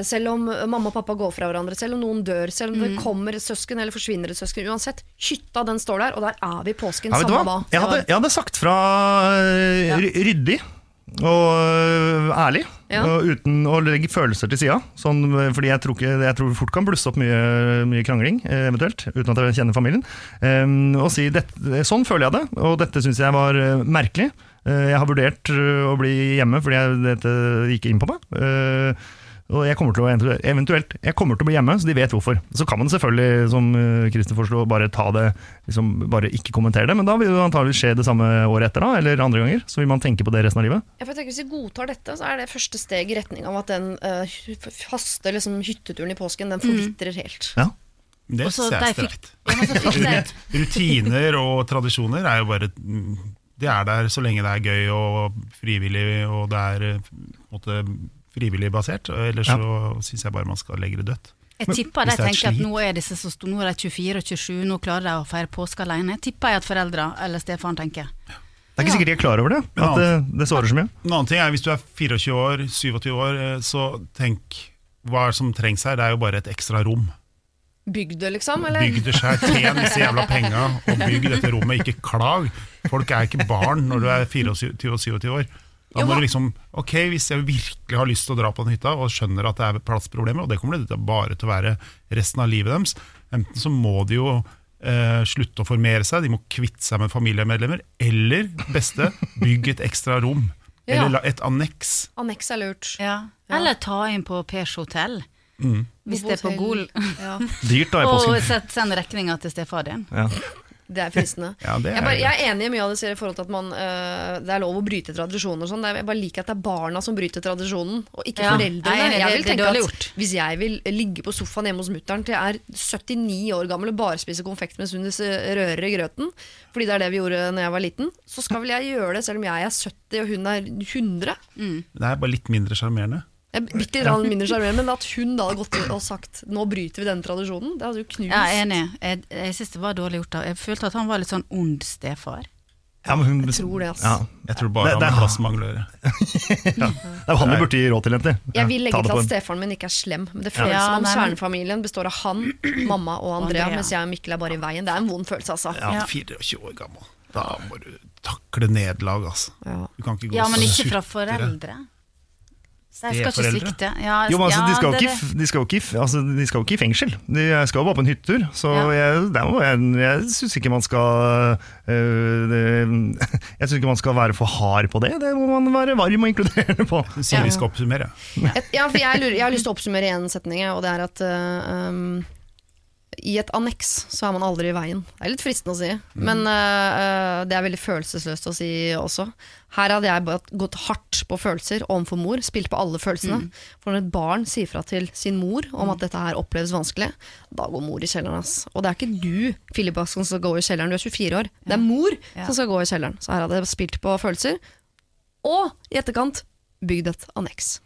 selv om mamma og pappa går fra hverandre, selv om noen dør, selv om Mm. det kommer et søsken eller forsvinner et søsken, uansett, hytta den står der, og der er vi i påsken ja, samme hva? Jeg hadde, jeg hadde sagt fra eh, ryddig og eh, ærlig, Ja. uten å legge følelser til sida. Sånn, fordi jeg tror, ikke, jeg tror fort kan blusse opp mye, mye krangling, eh, eventuelt, uten at jeg kjenner familien. Um, og si sånn føler jeg det, og dette syns jeg var eh, merkelig. Eh, jeg har vurdert å bli hjemme fordi jeg, dette gikk inn på meg. Eh, og jeg kommer til å eventuelt- eventuelt jeg kommer til å bli hjemme, så de vet hvorfor. Så kan man selvfølgelig, som Kristin foreslo, bare ta det liksom, Bare ikke kommentere det, men da vil det antagelig skje det samme året etter, da, eller andre ganger. Så vil man tenke på det resten av livet. Ja, for jeg tenker Hvis vi godtar dette, så er det første steg i retning av at den uh, faste liksom, hytteturen i påsken Den forvitrer helt. Ja. Det så jeg er de- Rutiner og tradisjoner er jo bare mm, Det er der så lenge det er gøy og frivillig, og det er eh, på en måte, frivillig basert. Ellers så syns jeg bare man skal legge det dødt. Jeg tipper de er tenker at nå er disse så store, nå er de 24 og 27, nå klarer de å feire påske alene. Tipper jeg at foreldra eller stefaren tenker. Det er ikke sikkert de er klar over det, at det, det sårer så mye. En annen ting er hvis du er 24 år, 27 år, eh, så tenk hva er det som trengs her. Det er jo bare et ekstra rom. Bygg det, liksom? Eller? Bygg det sjøl, tjen disse jævla penga og bygg dette rommet, ikke klag. Folk er ikke barn når du er 24 og 27 år. Da må du liksom, ok, Hvis jeg virkelig har lyst til å dra på den hytta og skjønner at det er plassproblemer, og det kommer det bare til å være resten av livet deres, enten så må de jo eh, slutte å formere seg, de må kvitte seg med familiemedlemmer, eller beste, bygg et ekstra rom. Ja. Eller et anneks. Anneks er lurt. Ja. Eller ta inn på Pers hotell, Mm. hvis det er på Gol. Ja, Dyrt da i påsken. Og send regninga til stefaren din. Ja. Det er fristende. Ja, det jeg, er bare, jeg er enig i mye av det sier i forhold til at man, øh, det er lov å bryte tradisjoner og sånn. Jeg bare liker at det er barna som bryter tradisjonen, og ikke Ja. foreldrene. Nei, jeg vil det tenke at. Hvis jeg vil ligge på sofaen hjemme hos mutter'n til jeg er 79 år gammel og bare spise konfekt mens hun rører i grøten, fordi det er det vi gjorde når jeg var liten, så skal vel jeg gjøre det selv om jeg er 70 og hun er 100. Det er bare litt mindre sjarmerende. Er Bitte litt mindre sjarmerende, men at hun da hadde gått og sagt nå bryter vi denne tradisjonen, det hadde jo knust. Ja, jeg er enig. Jeg, jeg syns det var dårlig gjort. da. Jeg følte at han var litt sånn ond stefar. Ja, men hun, Jeg tror det, altså. Ja. Jeg tror bare Det- han det- han plassmangler. ja. det. Er jo han du burde gi råd til, jenter. Jeg vil legge til at stefaren min ikke er slem. Men det føles Ja, som om nei, men- består av han, mamma og Andrea, Andrea. mens jeg og Mikkel er bare i veien. Det er en vond følelse, altså. Ja, Ja. 24 år gammel. Da må du takle nederlag, altså. Ja. Du kan ikke gå Ja, men ikke fra sutre. Foreldre. jeg skal ikke svikte. Ja, Jo, men altså, ja, de, skal ikke, de, ikke, altså, de skal jo ikke i fengsel. De skal jo bare på en hyttetur. Så Ja. jeg, jeg, jeg syns ikke man skal øh, det, Jeg syns ikke man skal være for hard på det. Det må man være varm og inkluderende på. Så sier vi skal oppsummere. Et, ja, for jeg, lurer, jeg har lyst til å oppsummere én setning, og det er at øh, i et anneks så er man aldri i veien. Det er litt fristende å si, men uh, det er veldig følelsesløst å si også. Her hadde jeg gått hardt på følelser overfor mor, spilt på alle følelsene. For når et barn sier fra til sin mor om at dette her oppleves vanskelig, da går mor i kjelleren. Ass. Og det er ikke du Philip, som skal gå i kjelleren, du er 24 år. Det er mor Ja. som skal gå i kjelleren. Så her hadde jeg spilt på følelser. Og i etterkant bygd et anneks.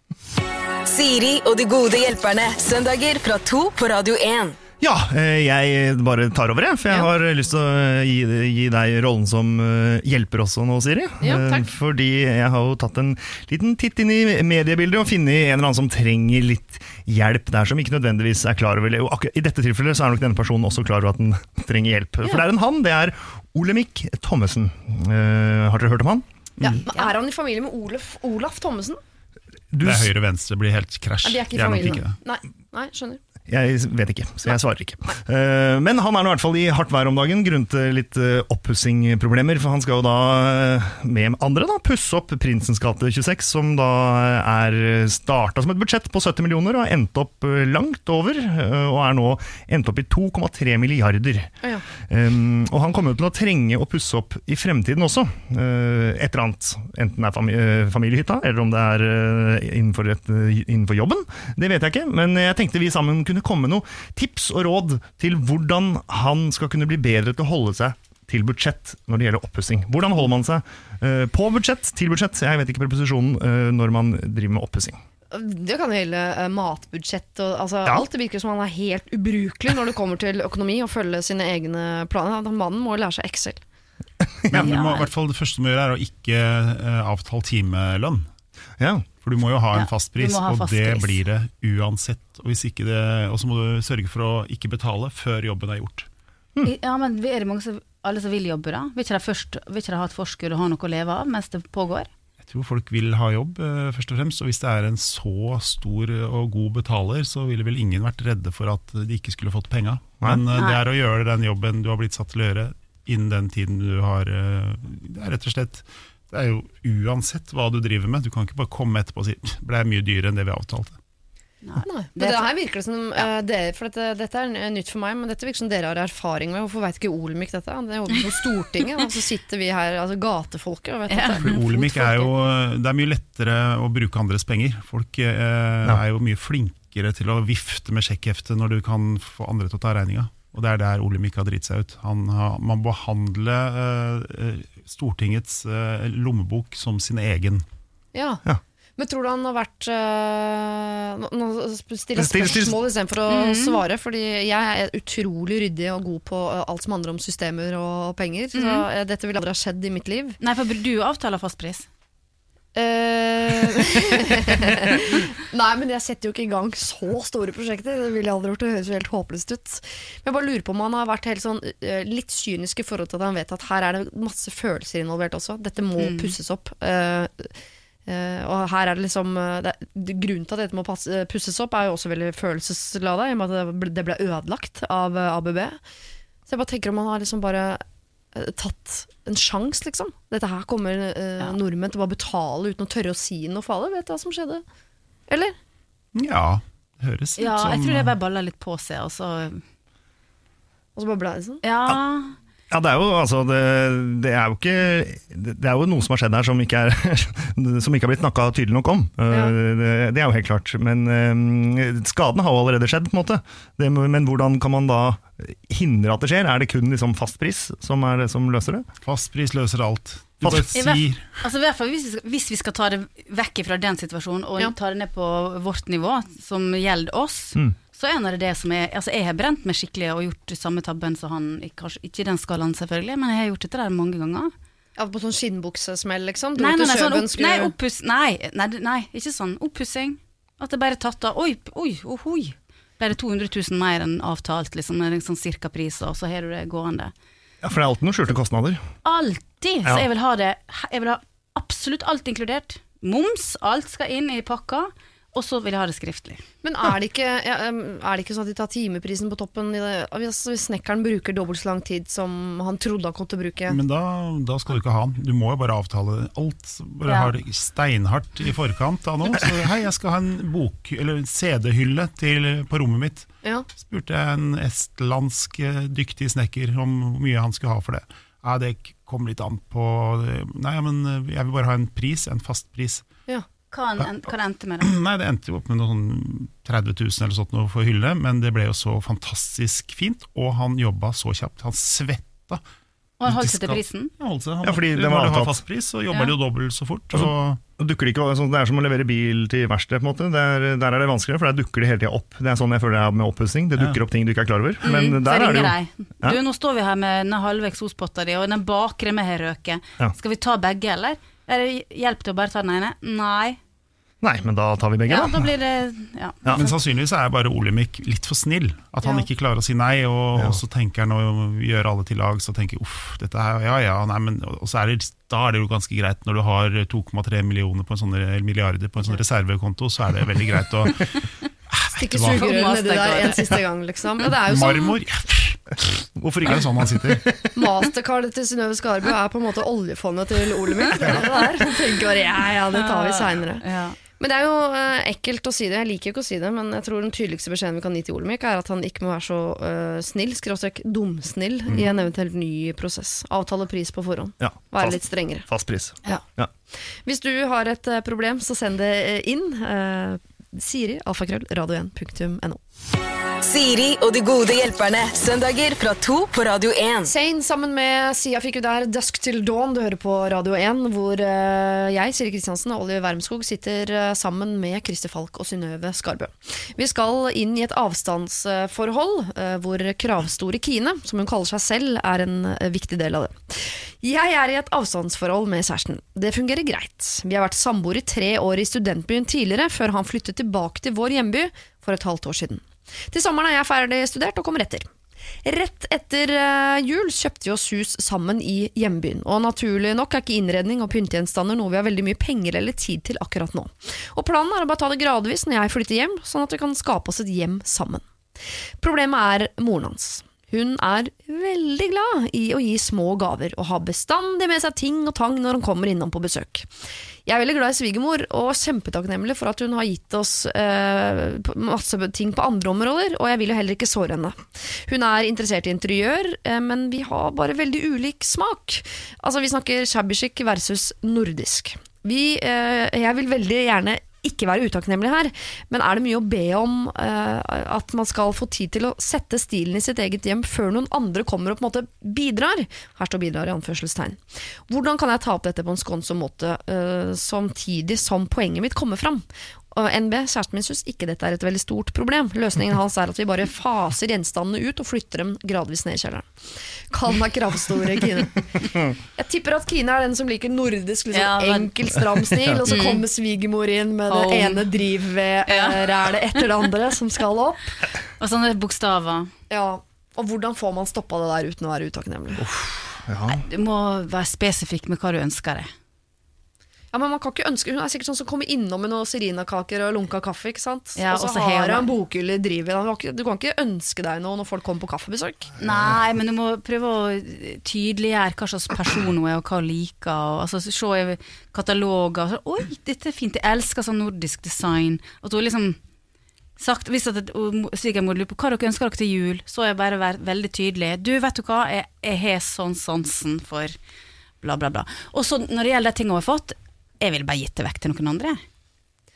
Siri og de gode hjelperne. Søndager fra to på Radio 1. Ja, øh, jeg bare tar over, jeg. For jeg Ja. har lyst til å gi, gi deg rollen som øh, hjelper også nå, Siri. Ja, Eh, takk. Fordi jeg har jo tatt en liten titt inn i mediebildet og funnet en eller annen som trenger litt hjelp der, som ikke nødvendigvis er klar over det. I dette tilfellet så er nok denne personen også klar over at den trenger hjelp. For det er en han, det er Olemic Thommessen. Eh, har dere hørt om han? Ja, men Er han i familie med Olaf, Olaf Thommessen? Du Det er høyre-venstre blir helt krasj. Nei, de er ikke i familie, ikke. Nei, nei, skjønner. Jeg vet ikke, så jeg svarer ikke. Eh, Men han er i hvert fall i hardt vær om dagen grunnet litt eh, oppussingproblemer. For han skal jo da eh, med andre da pusse opp Prinsens gate 26, som da er starta som et budsjett på 70 millioner og har endt opp langt over. Og er nå endt opp i 2,3 milliarder. Ja. Og han kommer jo til å trenge å pusse opp i fremtiden også. Et eller annet. Enten det er eh, familiehytta, eller om det er innenfor, et, innenfor jobben. Det vet jeg ikke, men jeg tenkte vi sammen kunne komme med noen tips og råd til hvordan han skal kunne bli bedre til å holde seg til budsjett når det gjelder oppussing. Hvordan holder man seg uh, på budsjett, til budsjett? Jeg vet ikke preposisjonen uh, når man driver med oppussing. Det kan gjelde eh, matbudsjett og altså, Ja. alt. Det virker som han er helt ubrukelig når det kommer til økonomi og følge sine egne planer. Han- Mannen må jo lære seg Excel. Men du Ja. må, i hvert fall det første du må gjøre, er å ikke avtale timelønn. Ja. For du må jo ha en fast pris, ja, ha og fast det pris. blir det uansett. Og det, og så må du sørge for å ikke betale før jobben er gjort. Mm. Ja, men er det mange som, alle som vil jobbe, da? Vil ikke de, først, vil ikke de ha et forskudd og ha noe å leve av mens det pågår? Jeg tror folk vil ha jobb, eh, først og fremst. Og hvis det er en så stor og god betaler, så ville vel ingen vært redde for at de ikke skulle fått penga. Men Nei. det er å gjøre den jobben du har blitt satt til å gjøre innen den tiden du har eh, Det er rett og slett Det er jo uansett hva du driver med. Du kan ikke bare komme etterpå og si det ble mye dyrere enn det vi avtalte. Nei. Nei. Det det, er- her virker det som uh, dere, For dette, dette er nytt for meg, men dette virker som dere har erfaring med. Hvorfor veit ikke Olemic dette? Det er jo på Stortinget, og så sitter vi her, altså gatefolket, og vet Ja. Olemic er jo Det er mye lettere å bruke andres penger. Folk uh, Ja. er jo mye flinkere til å vifte med sjekkheftet når du kan få andre til å ta regninga. Og det er der Olemic har dritt seg ut. Han har, man behandler eh, Stortingets eh, lommebok som sin egen. Ja. Ja. Men tror du han har vært øh, Nå stiller jeg spørsmål istedenfor å Mhm. svare, fordi jeg er utrolig ryddig og god på øh, alt som handler om systemer og penger. Så Mhm. dette ville aldri ha skjedd i mitt liv. Nei, for du avtaler fastpris. Eh, Nei, men jeg setter jo ikke i gang så store prosjekter. Det ville jeg aldri gjort. Det høres jo helt håpløst ut. Men jeg bare lurer på om han har vært helt sånn eh, litt kynisk i forhold til at han vet at her er det masse følelser involvert også. Dette må Mm. pusses opp. Uh, og her er det liksom det, Grunnen til at dette må passe, pusses opp, er jo også veldig følelseslada, i og med at det ble, det ble ødelagt av ABB. Så jeg bare tenker om han har liksom bare tatt en sjanse, liksom. Dette her kommer eh, Ja. nordmenn til å bare betale uten å tørre å si noe alle. Vet du hva som skjedde? Eller? Ja, det høres litt Ja, som jeg tror det bare balla litt på seg, og så Og så bare ble det sånn? Ja. Ja, det er jo altså det, det er jo ikke Det er jo noe som har skjedd her som ikke, er, som ikke har blitt snakka tydelig nok om. Ja. Det, det er jo helt klart. Men uh, skaden har jo allerede skjedd, på en måte. Det, men hvordan kan man da hindre at det skjer? Er det kun liksom fastpris som er det som løser det? Fastpris løser alt. Du bare sier Altså i hvert fall hvis vi, skal, hvis vi skal ta det vekk fra den situasjonen og Ja. ta det ned på vårt nivå, som gjelder oss, Mm. Så er det det som er Altså jeg har brent meg skikkelig og gjort samme tabben som han, kanskje ikke i den skalaen selvfølgelig, men jeg har gjort dette der mange ganger. Ja, på sånn skinnbuksesmell, liksom? Nei, nei, nei, sånn opp, nei, oppuss, nei, nei, nei, ikke sånn. Oppussing. At det bare er tatt av. Oi, oi, ohoi. Bare 200 000 mer enn avtalt, liksom. med en sånn cirka pris, og så har du det gående. Ja, For det er alltid noen skjulte kostnader. Alltid! Ja. Så jeg vil ha det Jeg vil ha absolutt alt inkludert. Moms, alt skal inn i pakka. Og så vil jeg ha det skriftlig. Men er det, ikke, er det ikke sånn at de tar timeprisen på toppen? I det, hvis snekkeren bruker dobbelt så lang tid som han trodde han kom til å bruke? Men da, da skal du ikke ha den. Du må jo bare avtale alt. Bare Ja. ha det steinhardt i forkant av noe. Så hei, jeg skal ha en bok, eller en CD-hylle på rommet mitt. Ja. Spurte jeg en estlandsk eh, dyktig snekker om hvor mye han skulle ha for det. Nei, det kom litt an på Nei, men eh, jeg vil bare ha en pris, en fast pris. ja. Hva, en, hva det endte med, Det? Nei, det endte jo opp med noe sånn 30 000 eller sånt noe for hylle, men det ble jo så fantastisk fint, og han jobba så kjapt. Han svetta. Og han holdt seg til prisen? Ja, holdt seg. Han Ja, fordi det var når du har fast pris, så jobber Ja. jo dobbelt så fort. Altså, Og Og dukker det, ikke, altså, det er som å levere bil til verksted. på en måte. Der, der er det vanskeligere, for der dukker det hele tida opp. Det er sånn jeg føler det er med oppussing. Det dukker Ja. opp ting du ikke er klar over. Men Mm, der så er det jo deg. Ja. Du, nå står vi her med den halve eksospotta di, og den bakre med har røket. Ja. Skal vi ta begge, eller? Hjelp til å bare ta den ene? Nei. Nei, men da tar vi begge, Ja, da. da blir det ja. Ja. Men sannsynligvis er bare Olemic litt for snill. At han Ja. ikke klarer å si nei, og, Ja. og så tenker han å gjøre alle til lag. Så tenker jeg uff, dette her, ja ja, nei, men og så er det, Da er det jo ganske greit når du har 2,3 millioner på en sånn, milliarder på en sånn reservekonto, så er det veldig greit å Stikke sugerøret sugerør nedi der en siste gang, liksom. ja det er jo sånn, Marmor. Hvorfor ikke er det sånn man sitter? Mastercardet til Synnøve Skarbø er på en måte oljefondet til Olemic. Det er der. Tenker bare ja, ja, det tar vi seinere. Ja. Men det er jo eh, ekkelt å si det. Jeg liker ikke å si det, men jeg tror den tydeligste beskjeden vi kan gi til Olemic, er at han ikke må være så eh, snill, skråstrek dumsnill, i en eventuelt ny prosess. Avtale pris på forhånd. Ja, Være fast, litt strengere. fast pris. Ja. Ja. Hvis du har et eh, problem, så send det eh, inn. Uh, Siri, alfakrøll, radio1.no. Siri og de gode hjelperne. Søndager fra to på Radio 1. Sane sammen med Sia fikk du der Dusk til Dawn, du hører på Radio 1, hvor eh, jeg, Siri Kristiansen og Oliver Wermskog sitter eh, sammen med Christer Falk og Synnøve Skarbø. Vi skal inn i et avstandsforhold eh, hvor kravstore Kine, som hun kaller seg selv, er en viktig del av det. Jeg er i et avstandsforhold med kjæresten. Det fungerer greit. Vi har vært samboere i tre år i studentbyen tidligere, før han flyttet tilbake til vår hjemby for et halvt år siden. Til sommeren er jeg ferdig studert og kommer etter. Rett etter eh, jul kjøpte vi oss hus sammen i hjembyen, og naturlig nok er ikke innredning og pyntegjenstander noe vi har veldig mye penger eller tid til akkurat nå. Og planen er å bare ta det gradvis når jeg flytter hjem, sånn at vi kan skape oss et hjem sammen. Problemet er moren hans. Hun er veldig glad i å gi små gaver, og har bestandig med seg ting og tang når hun kommer innom på besøk. Jeg er veldig glad i svigermor, og kjempetakknemlig for at hun har gitt oss eh, masse ting på andre områder, og jeg vil jo heller ikke såre henne. Hun er interessert i interiør, eh, men vi har bare veldig ulik smak. Altså, vi snakker shabby versus nordisk. Vi, eh, jeg vil veldig gjerne ikke være utakknemlig her, men er det mye å be om uh, at man skal få tid til å sette stilen i sitt eget hjem før noen andre kommer og på en måte bidrar? Her står 'bidrar' i anførselstegn. Hvordan kan jeg ta opp dette på en skånsom måte, uh, samtidig som poenget mitt kommer fram? Og NB, kjæresten min, syns ikke dette er et veldig stort problem. Løsningen hans er at vi bare faser gjenstandene ut og flytter dem gradvis ned i kjelleren. Kall meg kravstore Kine. Jeg tipper at Kine er den som liker nordisk, liksom, Ja, men- enkel, stram stil, og så kommer svigermor inn med det Home. ene drivvedrælet etter det andre som skal opp. Og sånne bokstaver. Ja, og hvordan får man stoppa det der uten å være utakknemlig? Ja. Du må være spesifikk med hva du ønsker deg. Ja, men man kan ikke ønske Hun er sikkert sånn som kommer innom med noen serinakaker og lunka kaffe, ikke sant? Ja, og så har hun en bokhylle i drivet. Du kan ikke ønske deg noe når folk kommer på kaffebesøk. Nei, men du må prøve å tydeliggjøre hva slags person hun er, og hva hun liker. Og, altså, se kataloger. Så, Oi, dette er fint, jeg elsker sånn nordisk design. At hun liksom sagt, Hvis svigermor lurer på hva dere ønsker dere til jul, så har jeg bare vært veldig tydelig. Du, vet du hva, jeg, jeg har sånn sansen for bla, bla, bla. Og så når det gjelder de tingene hun har fått, jeg ville bare gitt det vekk til noen andre.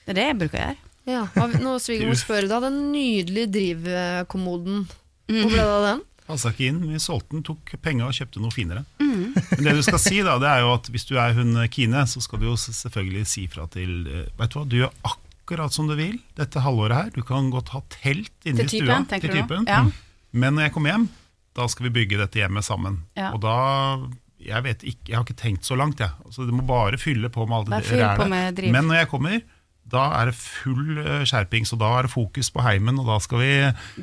Det er det jeg bruker å gjøre. Ja, Når svigermor spør deg, den nydelige drivkommoden, hvor ble det av den? Passa ikke inn. Vi solgte den, tok penga og kjøpte noe finere. Men det du skal si, da, det er jo at hvis du er hun Kine, så skal du jo selvfølgelig si fra til eh, Vet du hva, du gjør akkurat som du vil dette halvåret her. Du kan godt ha telt inne i Til stua. typen, til du typen. Ja. Mm. Men når jeg kommer hjem, da skal vi bygge dette hjemmet sammen. Ja. Og da jeg vet ikke, jeg har ikke tenkt så langt, jeg. Altså, du må bare fylle på med alt Bare det rælet. Men når jeg kommer, da er det full eh, skjerping. Så da er det fokus på heimen, og da skal vi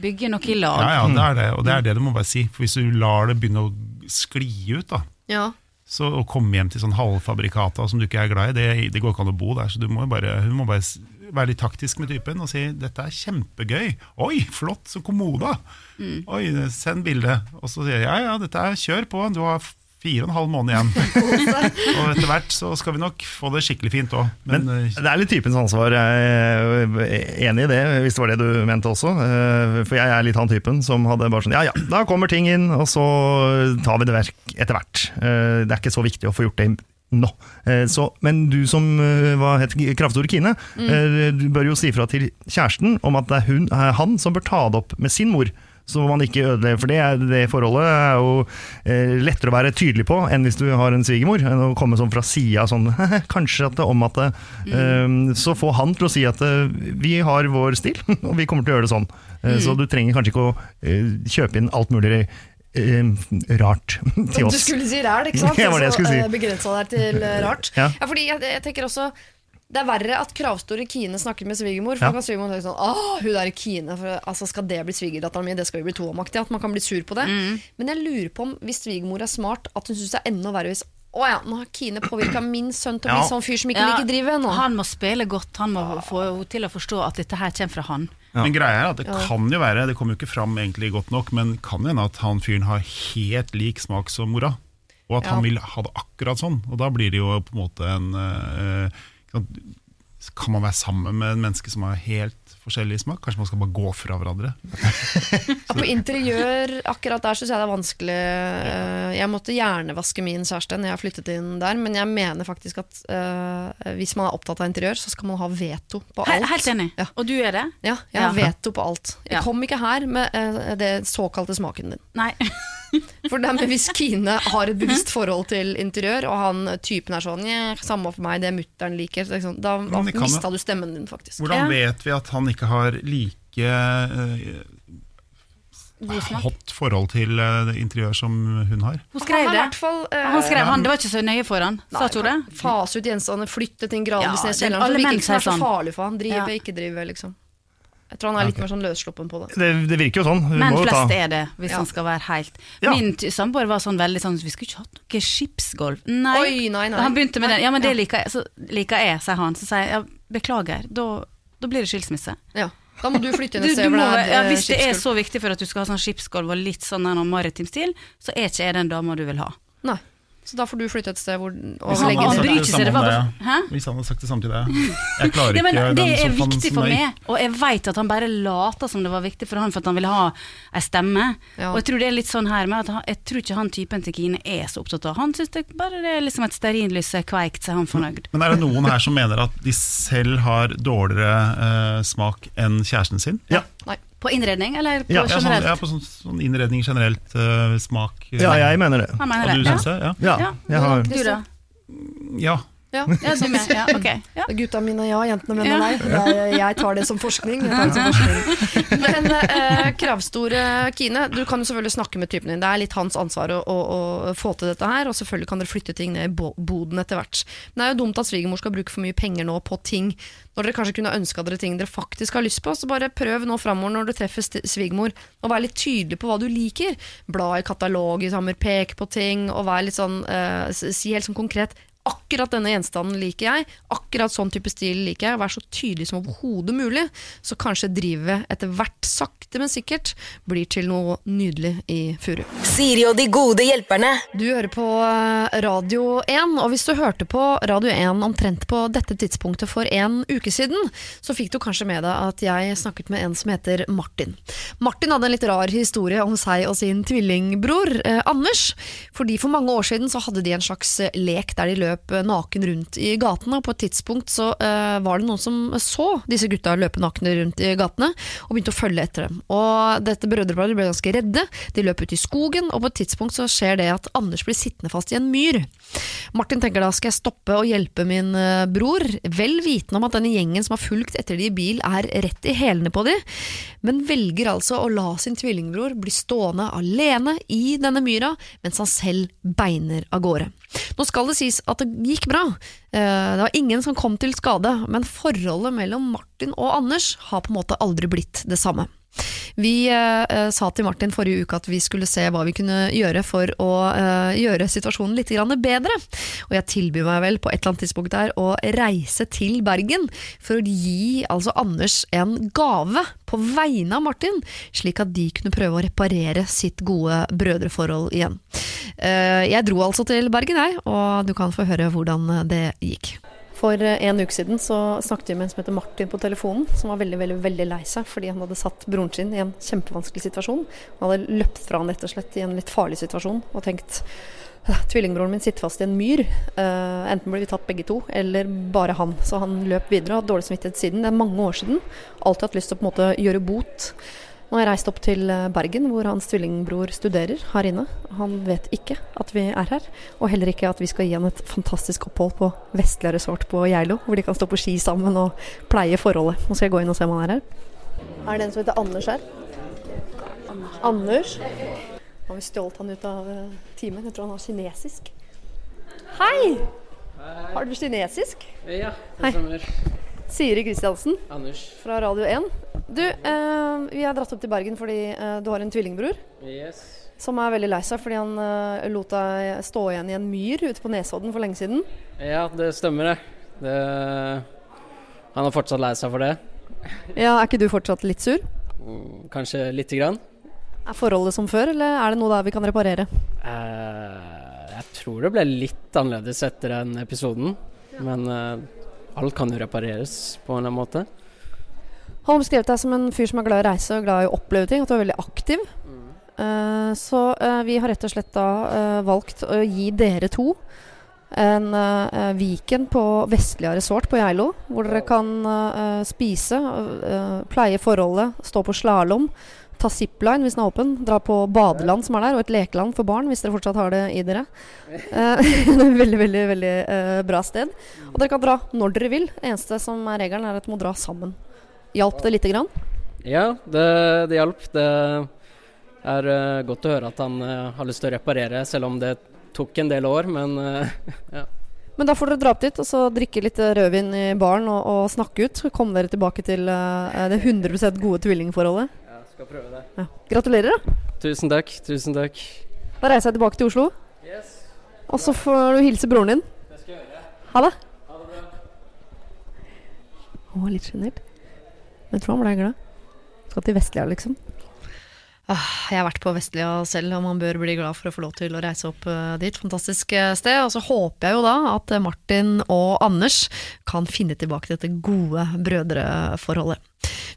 Bygge noe i lag. ja, ja, det er det, og det er det du må bare si. For hvis du lar det begynne å skli ut, da, Ja. så å komme hjem til sånn halvfabrikata som du ikke er glad i, det, det går ikke an å bo der. Så du må bare, hun må bare være litt taktisk med typen og si 'dette er kjempegøy'. 'Oi, flott, så kommoda'. Mm. Oi, send bilde. Og så sier jeg 'ja ja, dette er kjør på, du har fire og en halv måned igjen'. og etter hvert så skal vi nok få det skikkelig fint òg. Men, Men eh, det er litt typens ansvar. Jeg er enig i det, hvis det var det du mente også. Eh, For jeg er litt han typen som hadde bare sånn Ja ja, da kommer ting inn, og så tar vi det verk etter hvert. Eh, Det er ikke så viktig å få gjort det nå. Så, men du som hva het Kraftord Kine, mm. du bør jo si fra til kjæresten om at det er hun, han som bør ta det opp med sin mor. Så man ikke ødelegger, for det, det forholdet er jo eh, lettere å være tydelig på enn hvis du har en svigermor. Enn å komme sånn fra sida sånn Kanskje at det om at det, eh, Så få han til å si at eh, vi har vår stil, og vi kommer til å gjøre det sånn. Eh, Så du trenger kanskje ikke å kjøpe inn alt mulig eh, rart til oss. Du skulle si ræl, ikke sant? Det var det jeg skulle si. Begrensa deg til rart. rart. Ja. fordi jeg, jeg tenker også det er verre at kravstore Kine snakker med svigermor. For Ja. kan svigermor tenke sånn Åh, hun der Kine, for, altså, skal det bli svigerdatteren min? Det skal vi bli to om. At man kan bli sur på det. Men jeg lurer på om hvis svigermor er smart, at hun syns det er enda verre hvis Å ja, nå har Kine påvirka min sønn til å Ja. bli sånn fyr som ikke Ja, liker drivet ennå. Han må spille godt, han må få henne til å forstå at dette her kommer fra han. Men greia er at det kan jo være, det kommer jo ikke fram egentlig godt nok, men kan jo hende at han fyren har helt lik smak som mora. Og at Ja. han vil ha det akkurat sånn. Og da blir det jo på en måte en sant, Kan man være sammen med en menneske som har helt forskjellig smak? Kanskje man skal bare gå fra hverandre? Ja, På interiør, akkurat der syns jeg det er vanskelig. Eh, Jeg måtte gjerne vaske min kjæreste når jeg flyttet inn der, men jeg mener faktisk at uh, hvis man er opptatt av interiør, så skal man ha veto på alt. helt enig. Ja. Og du er det? Ja, jeg har Ja. veto på alt. Jeg kom ikke her med uh, det såkalte smaken din. Nei. For det med Hvis Kine har et bevisst forhold til interiør, og han typen er sånn «Nja, Samme for meg, det mutter'n liker, så liksom, da mista du stemmen din, faktisk. Hvordan Ja. vet vi at han ikke har like uh, hot forhold til uh, interiør som hun har? Hun skrev Han det. hvert fall, uh, Han skrev han, Det var ikke så nøye for han, sa hun det? Fase ut gjenstandene, flytte ting gradvis Ja, ned i kjelleren. Så det virker ikke er så sånn. farlig for han. Drive, Ja. ikke drive, liksom. Jeg tror han er litt mer sånn løssluppen på det. Det, det virker jo sånn. Vi Men må jo ta- flest er det, hvis Ja. han skal være helt Ja. Min samboer var sånn veldig sånn Vi skulle ikke hatt noe skipsgolf. Nei. Oi, nei, nei. Han begynte med Nei, den. Ja, men det liker jeg. Så liker jeg, sier han. Så sier jeg ja, beklager. Da, da blir det skilsmisse. Ja. Da må du flytte inn et du sted hvor det er ja, eh, hvis det er så viktig for at du skal ha sånn skipsgolv og litt sånn maritim stil, så er ikke jeg den dama du vil ha. Nei. Så da får du flytte et sted hvor og legge ikke det samme om var deg. Hvis han hadde sagt det samtidig. Jeg klarer Ja, men det den er viktig for meg, og jeg vet at han bare later som det var viktig for han for at han ville ha ei stemme. Ja. Og jeg tror det er litt sånn her med at han, jeg tror ikke han typen til Kine er så opptatt av Han syns det bare det er liksom et stearinlys er kveikt, så er han fornøyd. Men er det noen her som mener at de selv har dårligere uh, smak enn kjæresten sin? Ja. Nei. På innredning, eller på Ja, Ja, sånn, generelt? ja på sånn, sånn innredning generelt, Uh, smak eh, ja, jeg mener det. Han Og mener du det. syns det? Ja. Ja, Ja. jeg har Du da? ja. Ja. Ja, du med? Ja, okay. Ja. Gutta mine ja, jentene mine Ja. nei. Jeg, jeg tar det som forskning. Det som forskning. Men eh, kravstore Kine, du kan jo selvfølgelig snakke med typen din. Det er litt hans ansvar å, å, å få til dette her, og selvfølgelig kan dere flytte ting ned i boden etter hvert. Men det er jo dumt at svigermor skal bruke for mye penger nå på ting, når dere kanskje kunne ønska dere ting dere faktisk har lyst på. Så bare prøv nå framover når du treffer svigermor, og vær litt tydelig på hva du liker. Bla i katalog i sommer, pek på ting, og vær litt sånn eh, Si helt sånn konkret Akkurat denne gjenstanden liker jeg, akkurat sånn type stil liker jeg. Vær så tydelig som overhodet mulig, så kanskje drivet etter hvert, sakte, men sikkert, blir til noe nydelig i Furu. Siri og de gode hjelperne. Du hører på eh, Radio 1, og hvis du hørte på Radio 1 omtrent på dette tidspunktet for en uke siden, så fikk du kanskje med deg at jeg snakket med en som heter Martin. Martin hadde en litt rar historie om seg og sin tvillingbror eh, Anders. Fordi For mange år siden så hadde de en slags lek der de løp eh, naken rundt i gatene. og På et tidspunkt så uh, var det noen som så disse gutta løpe nakne rundt i gatene, og begynte å følge etter dem. Og Dette brødreparet ble ganske redde. De løp ut i skogen, og på et tidspunkt så skjer det at Anders blir sittende fast i en myr. Martin tenker da skal jeg stoppe og hjelpe min eh, bror, vel vitende om at denne gjengen som har fulgt etter de i bil er rett i hælene på de, men velger altså å la sin tvillingbror bli stående alene i denne myra, mens han selv beiner av gårde. Nå skal det sies at det gikk bra. Eh, Det var ingen som kom til skade, men forholdet mellom Martin og Anders har på en måte aldri blitt det samme. Vi eh, eh, sa til Martin forrige uke at vi skulle se hva vi kunne gjøre for å eh, gjøre situasjonen litt bedre. Og jeg tilbyr meg vel på et eller annet tidspunkt der å reise til Bergen for å gi altså Anders en gave på vegne av Martin, slik at de kunne prøve å reparere sitt gode brødreforhold igjen. Eh, jeg dro altså til Bergen, jeg, og du kan få høre hvordan det gikk. For eh, en uke siden så snakket vi med en som heter Martin på telefonen, som var veldig veldig, veldig lei seg fordi han hadde satt broren sin i en kjempevanskelig situasjon. Han hadde løpt fra han rett og slett i en litt farlig situasjon og tenkt «Øh, Tvillingbroren min sitter fast i en myr. Uh, enten blir vi tatt begge to, eller bare han. Så han løp videre og har dårlig samvittighet siden. Det er mange år siden. Alltid hatt lyst til å på en måte gjøre bot. Nå har jeg reist opp til eh, Bergen, hvor hans tvillingbror studerer her inne. Han vet ikke at vi er her, og heller ikke at vi skal gi han et fantastisk opphold på Vestlia resort på Geilo, hvor de kan stå på ski sammen og pleie forholdet. Nå skal jeg gå inn og se om han er her. Er det en som heter Anders her? Anders? Har vi stjålet han ut av eh, timen? Jeg tror han har kinesisk. Hei! Har du kinesisk? Ja, Hei. det stemmer. Siri Kristiansen Anders. fra Radio 1. Du, eh, vi har dratt opp til Bergen fordi eh, du har en tvillingbror Yes. som er veldig lei seg fordi han eh, lot deg stå igjen i en myr ute på Nesodden for lenge siden. Ja, det stemmer det. det. Han er fortsatt lei seg for det. Ja, Er ikke du fortsatt litt sur? Mm, Kanskje lite grann. Er forholdet som før, eller er det noe der vi kan reparere? Eh, jeg tror det ble litt annerledes etter den episoden. Men eh, alt kan jo repareres på en eller annen måte. Han har beskrevet deg som en fyr som er glad i å reise og glad i å oppleve ting, at du er veldig aktiv. Eh, så uh, vi har rett og slett da uh, valgt å gi dere to en uh, Viken på Vestlia resort på Geilo, hvor dere kan spise, pleie forholdet, stå på slalåm, ta zipline hvis den er åpen, dra på badeland som er der, og et lekeland for barn hvis dere fortsatt har det i dere. Eh, veldig, veldig, veldig eh, bra sted. Og dere kan dra når dere vil. Eneste som er regelen, er at dere må dra sammen. Hjalp det lite grann? Ja, det, det hjalp. Det er uh, godt å høre at han uh, har lyst til å reparere, selv om det tok en del år. Men uh, ja. Men da får dere dra opp dit og så drikke litt rødvin i baren og, og snakke ut. Så kommer dere tilbake til det 100% gode tvillingforholdet. Skal prøve det. Ja. Gratulerer, da. Tusen takk. Tusen takk. Da reiser jeg tilbake til Oslo. Og så får du hilse broren din. Det skal jeg gjøre. Ha det. Ha det bra. Han var litt sjenert. Men jeg tror han ble glad. Skal til Vestlia, liksom. Ah, Jeg har vært på Vestlia selv, og man bør bli glad for å få lov til å reise opp eh, dit. Fantastisk eh, sted. Og så håper jeg jo da at Martin og Anders kan finne tilbake til dette gode brødreforholdet.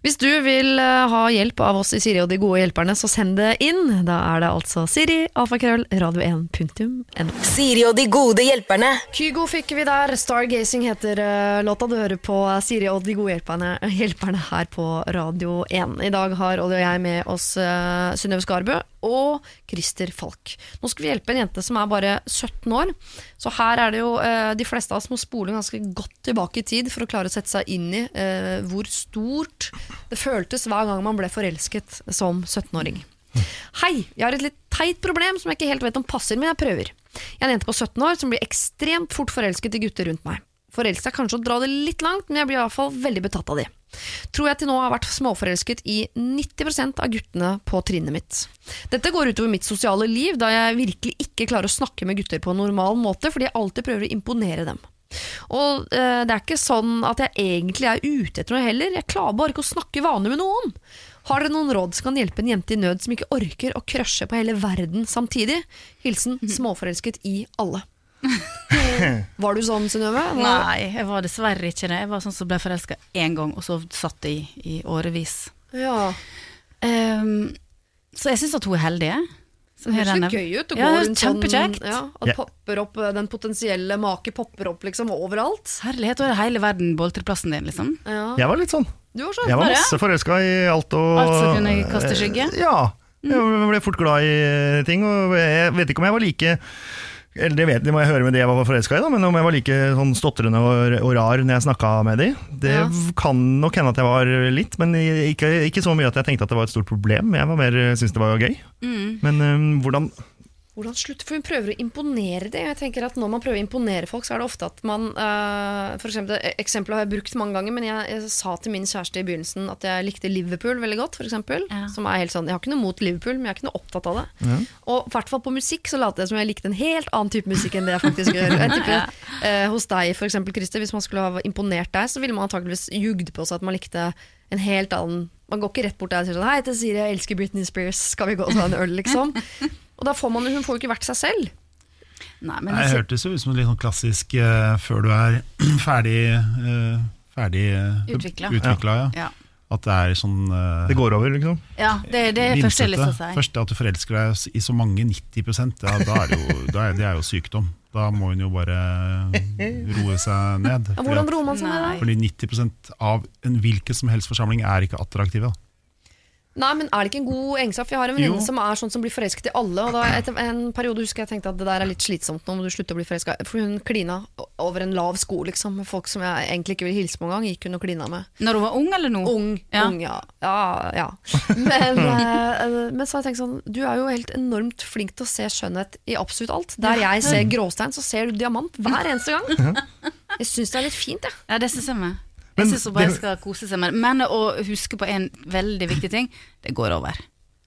Hvis du vil eh, ha hjelp av oss i Siri og de gode hjelperne, så send det inn. Da er det altså Siri, alfakrøll, radio1.no. Siri og de gode hjelperne. Kygo fikk vi der. Stargazing heter eh, låta du hører på Siri og de gode hjelperne, hjelperne her på Radio 1. I dag har Olli og jeg med oss uh, Synnøve Skarbø og Christer Falk. Nå skal vi hjelpe en jente som er bare 17 år. Så her er det jo de fleste av oss må spole ganske godt tilbake i tid for å klare å sette seg inn i hvor hvor stort det føltes hver gang man ble forelsket som 17-åring. Hei, jeg har et litt teit problem som jeg ikke helt vet om passer, men jeg prøver. Jeg er en jente på 17 år som blir ekstremt fort forelsket i gutter rundt meg. Forelsket er kanskje å dra det litt langt, men jeg blir i hvert fall veldig betatt av de. Tror jeg til nå har vært småforelsket i 90% av guttene på trinnet mitt. Dette går utover mitt sosiale liv, da jeg virkelig ikke klarer å snakke med gutter på en normal måte, fordi jeg alltid prøver å imponere dem. Og eh, det er ikke sånn at jeg egentlig er ute etter noe heller, jeg klarer bare ikke å snakke vanlig med noen. Har dere noen råd som kan hjelpe en jente i nød som ikke orker å crushe på hele verden samtidig? Hilsen småforelsket i alle. Var du sånn, Synnøve? Nei, jeg var dessverre ikke det. Jeg var sånn som ble forelska én gang, og så satt det i, i årevis. Ja. Um, så jeg syns at hun er heldig. Som Det høres gøy ut. å Ja, gå rundt sånn- Ja, at yeah. popper opp, eh, den potensielle make popper opp liksom overalt. Herlighet, er hele verden boltreplassen din, liksom. Ja. Jeg var litt sånn. Du var sånn. Jeg var masse forelska i alt og Alt som kunne kaste skygge? Ja. Jeg ble fort glad i ting, og jeg vet ikke om jeg var like eller det, vet, det må jeg høre med de jeg var forelska i, da, men om jeg var like sånn stotrende og, og rar når jeg snakka med de, det Ja. kan nok hende at jeg var litt, men ikke, ikke så mye at jeg tenkte at det var et stort problem. Jeg var mer syntes det var gøy. Mm. Men um, hvordan Hvordan slutte? For hun prøver å imponere det. Jeg tenker at Når man prøver å imponere folk, så er det ofte at man uh, For eksempel, e- Eksempelet har jeg brukt mange ganger, men jeg, jeg sa til min kjæreste i begynnelsen at jeg likte Liverpool veldig godt. For eksempel, Ja. som er helt sånn, Jeg har ikke noe mot Liverpool, men jeg er ikke noe opptatt av det. Og i hvert fall på musikk så later jeg som jeg likte en helt annen type musikk enn det jeg faktisk gjør. Jeg tipper uh, Hos deg, for eksempel, Christer, hvis man skulle ha imponert deg, så ville man antakeligvis jugd på seg at man likte en helt annen Man går ikke rett bort der og sier sånn Hei, jeg Siri, jeg elsker Britney Spears, skal vi gå og ta en øl, liksom? Og da får man, hun får jo ikke vært seg selv. Nei, men Nei, jeg, Det hørtes jo ut som en litt sånn klassisk uh, før du er ferdig, uh, ferdig uh, Utvikla. ja. ja. At det er sånn uh, Det går over, liksom. ja, det, det er det første jeg lyst til å si. Først at du forelsker deg i så mange 90 ja, da er det, jo, da er, det er jo sykdom. Da må hun jo bare roe seg ned. Ja, hvordan roer man seg ned Fordi 90% av en hvilken som helst forsamling er ikke attraktive. Da. Nei, men er det ikke en god egenskap? Jeg har en venninne som er sånn som blir forelsket i alle. Og da etter en periode husker jeg tenkte at det der er litt slitsomt. Nå må du slutte å bli forelska. For hun klina over en lav sko, liksom. Med folk som jeg egentlig ikke vil hilse på engang. Gikk hun og klina med. Når hun var ung eller nå? Ung, Ja. ung, ja. Ja, ja. Men, eh, men så har jeg tenkt sånn Du er jo helt enormt flink til å se skjønnhet i absolutt alt. Der jeg ser gråstein, så ser du diamant hver eneste gang. Jeg syns det er litt fint, jeg. Ja, det syns jeg med. Men Jeg syns hun bare det- skal kose seg med det. Men å huske på en veldig viktig ting, det går over.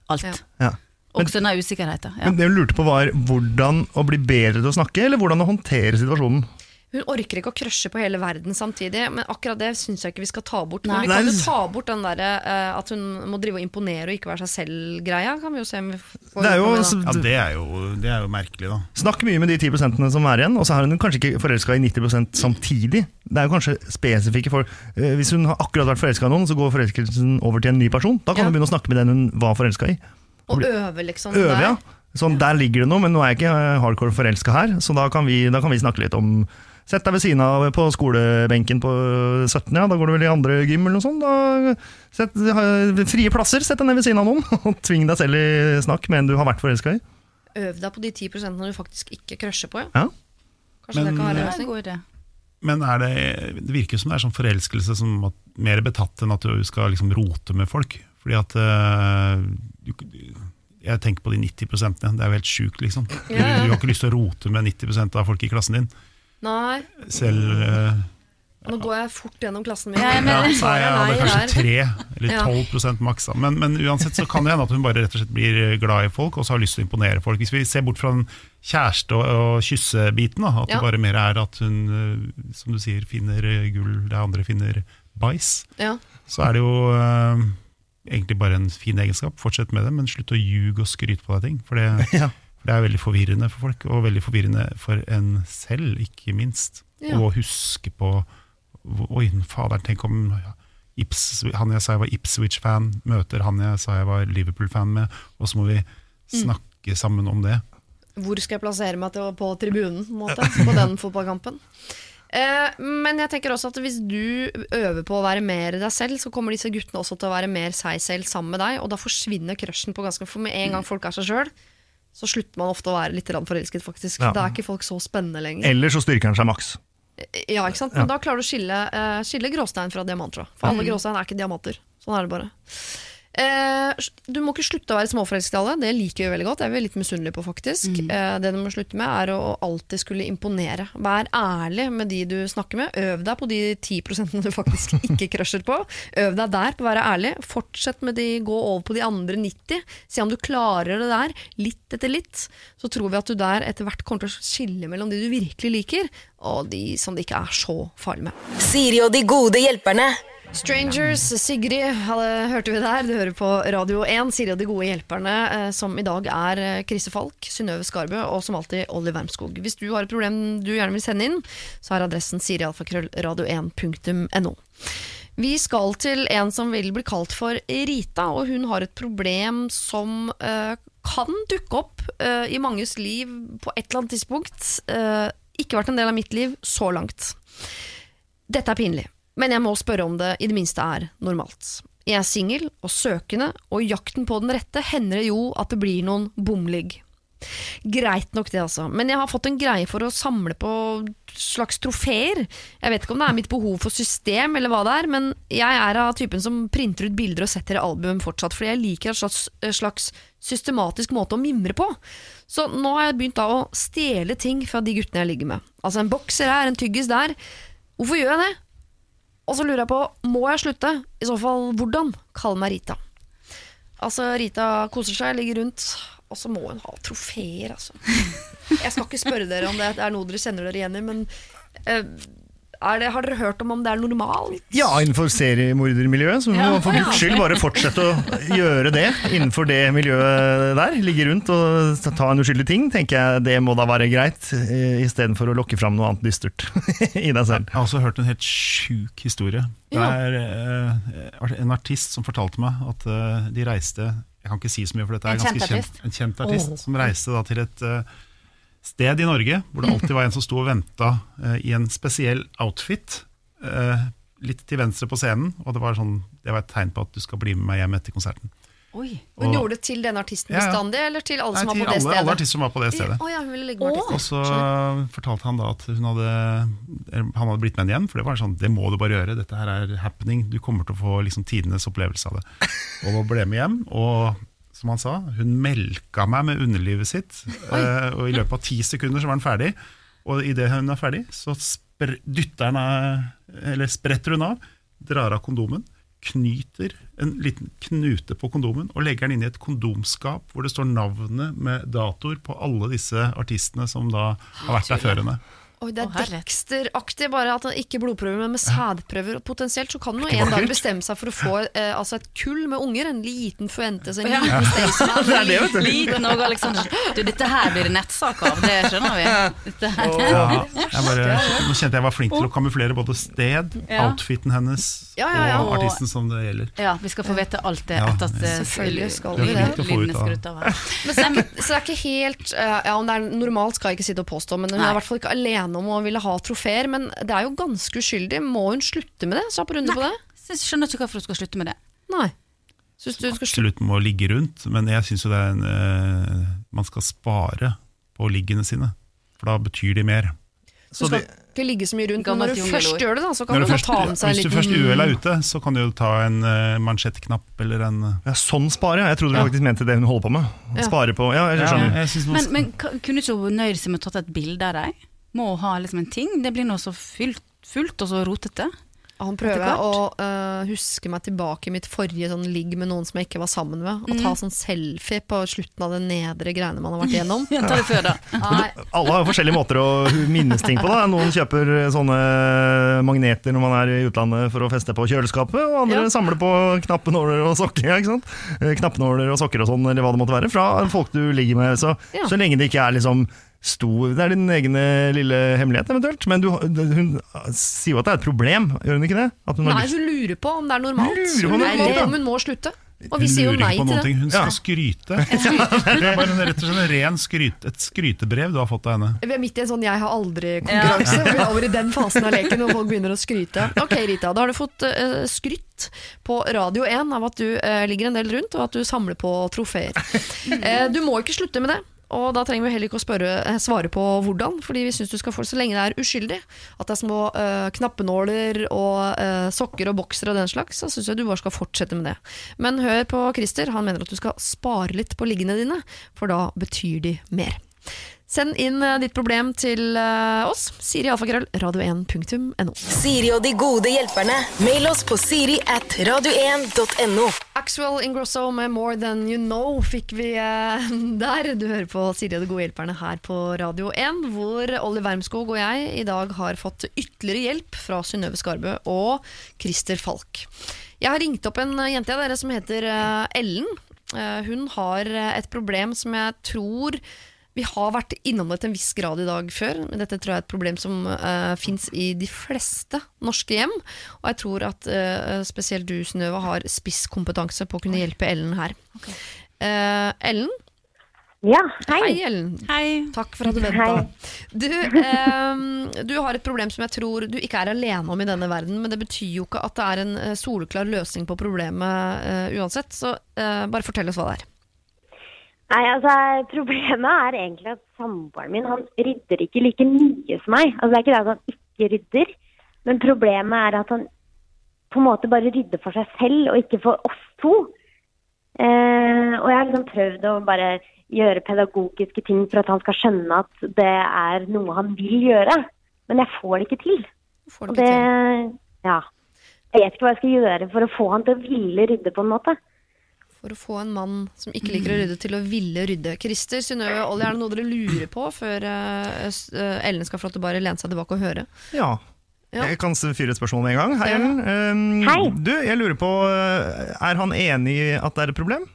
Alt. Ja. Ja. Også denne usikkerheten. Ja. Men det hun lurte på var hvordan å bli bedre til å snakke, eller hvordan å håndtere situasjonen. Hun orker ikke å crushe på hele verden samtidig, men akkurat det syns jeg ikke vi skal ta bort. Nei. Men vi kan jo ta bort den derre uh, at hun må drive og imponere og ikke være seg selv-greia. Kan vi jo se om vi får Det er jo, noe Ja, det er jo, det er jo merkelig, da. Snakk mye med de 10 som er igjen, og så er hun kanskje ikke forelska i 90% samtidig. Det er jo kanskje spesifikke folk. eh, Hvis hun har akkurat vært forelska i noen, så går forelskelsen over til en ny person. Da kan Ja. hun begynne å snakke med den hun var forelska i. Og øve, liksom. Øve, der. ja. Sånn, der ligger det noe, men nå er jeg ikke eh, hardcore forelska her, så da kan, vi, da kan vi snakke litt om Sett deg ved siden av på skolebenken på 17, ja, da går du vel i andre gym eller noe sånt. Da, sett, ha- frie plasser, sett deg ned ved siden av noen, og tving deg selv i snakk med en du har vært forelska i. Øv deg på de 10 du faktisk ikke crusher på. Ja. Ja. Kanskje Men- det kan være en løsning. god idé. Men er det, det virker som det er sånn forelskelse som er mer betatt enn at du skal liksom rote med folk. Fordi at øh, du, Jeg tenker på de 90 Det er jo helt sjukt, liksom. Du, du har ikke lyst til å rote med 90% av folk i klassen din. Nei, Selv eh, nå går jeg fort gjennom klassen min. Ja, men, ja, det er er kanskje nei 3 eller Ja. 12 maks. Men, men uansett så kan det hende at hun bare rett og slett blir glad i folk og så har lyst til å imponere folk. Hvis vi ser bort fra den kjæreste- og, og kyssebiten, at Ja. det bare mer er at hun, eh, som du sier, finner eh, gull der andre finner bæsj, Ja. så er det jo eh, egentlig bare en fin egenskap. Fortsett med det, men slutt å ljuge og skryte på deg ting. For det, det er veldig forvirrende for folk, og veldig forvirrende for en selv, ikke minst. Ja. Å huske på Oi, faderen, tenk om Ips, han jeg sa jeg var Ipswich-fan, møter han jeg sa jeg var Liverpool-fan med, og så må vi Mm. snakke sammen om det. Hvor skal jeg plassere meg til, på tribunen måte, på den fotballkampen? Eh, men jeg tenker også at hvis du øver på å være mer deg selv, så kommer disse guttene også til å være mer seg selv sammen med deg, og da forsvinner crushen på ganske For med en gang folk er seg sjøl, så slutter man ofte å være litt forelsket, faktisk. Ja. Da er ikke folk så spennende lenger. Eller så styrker han seg maks. Ja, ikke sant? Men da klarer du å skille, uh, skille gråstein fra diamant, tror jeg. For alle gråstein er ikke diamanter. Sånn er det bare. Eh, du må ikke slutte å være småforelsket i alle. Det liker vi veldig godt. Det er vi litt misunnelige på, faktisk. Eh, det du må slutte med, er å alltid skulle imponere. Vær ærlig med de du snakker med. Øv deg på de 10% du faktisk ikke crusher på. Øv deg der på å være ærlig. Fortsett med de, gå over på de andre 90. Se om du klarer det der, litt etter litt. Så tror vi at du der etter hvert kommer til å skille mellom de du virkelig liker, og de som det ikke er så farlig med. Siri og de gode hjelperne. Strangers, Sigrid, hørte vi der. Du hører på Radio 1, Siri og de gode hjelperne, eh, som i dag er Krise Kriste Falk, Synnøve Skarbø og som alltid Olli Wermskog. Hvis du har et problem du gjerne vil sende inn, så er adressen sirialfakrøllradio1.no. Vi skal til en som vil bli kalt for Rita, og hun har et problem som uh, kan dukke opp uh, i manges liv på et eller annet tidspunkt. Uh, ikke vært en del av mitt liv så langt. Dette er pinlig, men jeg må spørre om det i det minste er normalt. Jeg er singel og søkende, og i jakten på den rette hender det jo at det blir noen bomligg. Greit nok det, altså, men jeg har fått en greie for å samle på slags trofeer. Jeg vet ikke om det er mitt behov for system, eller hva det er, men jeg er av typen som printer ut bilder og setter i album fortsatt, fordi jeg liker en slags, slags systematisk måte å mimre på. Så nå har jeg begynt da å stjele ting fra de guttene jeg ligger med. Altså en bokser her, en tyggis der. Hvorfor gjør jeg det? Og så lurer jeg på, må jeg slutte? I så fall, hvordan? Kall meg Rita. Altså, Rita koser seg, ligger rundt, og så må hun ha trofeer, altså. Jeg skal ikke spørre dere om det det er noe dere kjenner dere igjen i, men er det, har dere hørt om om det er normalt? Ja, innenfor seriemordermiljøet. Så Ja. må for guds skyld bare fortsette å gjøre det innenfor det miljøet der. Ligge rundt og ta en uskyldig ting, tenker jeg det må da være greit. eh, Istedenfor å lokke fram noe annet dystert i deg selv. Jeg har også hørt en helt sjuk historie. Det er eh, en artist som fortalte meg at eh, de reiste Jeg kan ikke si så mye, for dette er En ganske kjent kjent, artist? en kjent artist. Oh. Som reiste da til et eh, sted i Norge hvor det alltid var en som sto og venta i en spesiell outfit. eh, litt til venstre på scenen, og det var, sånn, det var et tegn på at du skal bli med meg hjem etter konserten. Oi. Hun Og- gjorde det til denne artisten Ja, ja. bestandig, eller til alle Nei, som var på på det stedet? alle artister som var på det stedet. Oh, ja, hun med Og så fortalte han da at hun hadde, han hadde blitt med henne igjen, for det var sånn, det må du bare gjøre, dette her er happening, du kommer til å få liksom tidenes opplevelse av det. Og ble med hjem, og som han sa, hun melka meg med underlivet sitt, uh, og i løpet av ti sekunder så var den ferdig, og i det hun er ferdig, så dytter hun av, eller spretter hun av, drar av kondomen, knyter en liten knute på kondomen og legger den inn i et kondomskap hvor det står navnet med datoer på alle disse artistene som da har vært der før henne. Oi, det er. Dexter-aktig, bare at han ikke blodprøver, men med sædprøver. Og potensielt så kan han en dag bestemme seg for å få eh, altså et kull med unger. En liten Fuentes, en Ja. liten Staysman. Det det, vet du. Liten og Alexander. Du, dette her blir det nettsak av, det skjønner vi. Oh. Ja, jeg bare, nå kjente jeg var flink til å kamuflere både sted, Ja. outfiten hennes Ja, ja, ja. og artisten som det gjelder. Ja, vi skal få vite alt det Ja, etter at eh, selvfølgelig skal vi det. Lydene skal skrudd av her. Men så, det er ikke, så det er ikke helt eh, Ja, om det er normalt skal jeg ikke sitte og påstå, men hun er i hvert fall ikke alene om å ville ha trofeer. Men det er jo ganske uskyldig. Må hun slutte med det? Kjapp runde på det? Jeg skjønner ikke hvorfor hun skal slutte med det. Nei. Syns du hun skal slutte? Absolutt må ligge rundt, men jeg syns jo det er en eh, Man skal spare på liggene sine, for da betyr de mer. Du skal det, ikke ligge så mye rundt. Men når du først gjør det, da, så kan du du først, ta med seg en hvis du først uhell er ute, så kan du jo ta en uh, mansjettknapp eller en ja, sånn spare. Jeg trodde du Ja. faktisk mente det hun holder på med. Ja. Spare på Ja, jeg Ja, skjønner. jeg Men, men kunne ikke hun nøyd seg med å tatt et bilde av deg? Må ha liksom en ting? Det blir noe så fylt, fullt og så rotete. Han prøver å uh, huske meg tilbake i mitt forrige sånn ligg med noen som jeg ikke var sammen med, og Mm. ta sånn selfie på slutten av det nedre greiene man har vært igjennom. Ja, ta det før, da. Alle har forskjellige måter å minnes ting på. da Noen kjøper sånne magneter når man er i utlandet for å feste på kjøleskapet, og andre Ja. samler på knappenåler og sokker. Ja, ikke sant? Eh, Knappenåler og sokker og sånn, eller hva det måtte være, fra folk du ligger med. Så, Ja. så lenge det ikke er liksom stor Det er din egen lille hemmelighet, eventuelt. Men du, hun sier jo at det er et problem, gjør hun ikke det? At hun har nei, lyst- hun lurer på om det er normalt. Lurer Hun er lurer på om hun må slutte. Og vi Hun sier jo lurer nei på til det. ting, hun Ja. skal skryte. Det er bare en, rett og slett en ren skryt, et skrytebrev du har fått av henne. Vi er midt i en sånn 'jeg har aldri'-konkurranse. Vi er over i den fasen av leken hvor folk begynner å skryte. Ok, Rita, da har du fått uh, skrytt på Radio 1 av at du uh, ligger en del rundt, og at du samler på trofeer. Uh, du må ikke slutte med det. Og da trenger vi heller ikke å spørre, eh, svare på hvordan, fordi vi syns du skal få det så lenge det er uskyldig. At det er små eh, knappenåler og eh, sokker og boksere og den slags, så syns jeg du bare skal fortsette med det. Men hør på Christer, han mener at du skal spare litt på liggene dine, for da betyr de mer. Send inn eh, ditt problem til eh, oss. Siri alfakrøll radio1.no. Siri og de gode hjelperne. Mail oss på siri at radio1.no. Axwell Ingrosso med More Than You Know fikk vi eh, der. Du hører på Siri og de gode hjelperne her på Radio 1, hvor Olli Wermskog og jeg i dag har fått ytterligere hjelp fra Synnøve Skarbø og Christer Falk. Jeg har ringt opp en jente av dere som heter Ellen. Hun har et problem som jeg tror vi har vært innom det til en viss grad i dag før. men Dette tror jeg er et problem som uh, fins i de fleste norske hjem. Og jeg tror at uh, spesielt du, Synnøve, har spisskompetanse på å kunne hjelpe Ellen her. Eh, Ellen? Ja, hei. Hei, Ellen. Hei. Takk for at du venta. Du, uh, du har et problem som jeg tror du ikke er alene om i denne verden, men det betyr jo ikke at det er en eh, soleklar løsning på problemet eh, uansett. Så eh, bare fortell oss hva det er. Nei, altså, Problemet er egentlig at samboeren min han rydder ikke like mye som meg. Altså, Det er ikke det at han ikke rydder, men problemet er at han på en måte bare rydder for seg selv og ikke for oss to. Eh, og jeg har liksom prøvd å bare gjøre pedagogiske ting for at han skal skjønne at det er noe han vil gjøre. Men jeg får det ikke til. Får Og det det, ikke til. ja. Jeg vet ikke hva jeg skal gjøre for å få han til å ville rydde på en måte. For å få en mann som ikke liker å rydde, til å ville rydde. Christer, Synnøve, Olli, er det noe dere lurer på før uh, eh, Ellen skal få lov til å bare lene seg tilbake og høre? Ja. Ja. Jeg kan fyre et spørsmål med en gang. Hei, Ellen. Um, Hei. Du, jeg lurer på, uh, er han enig i at det er et problem?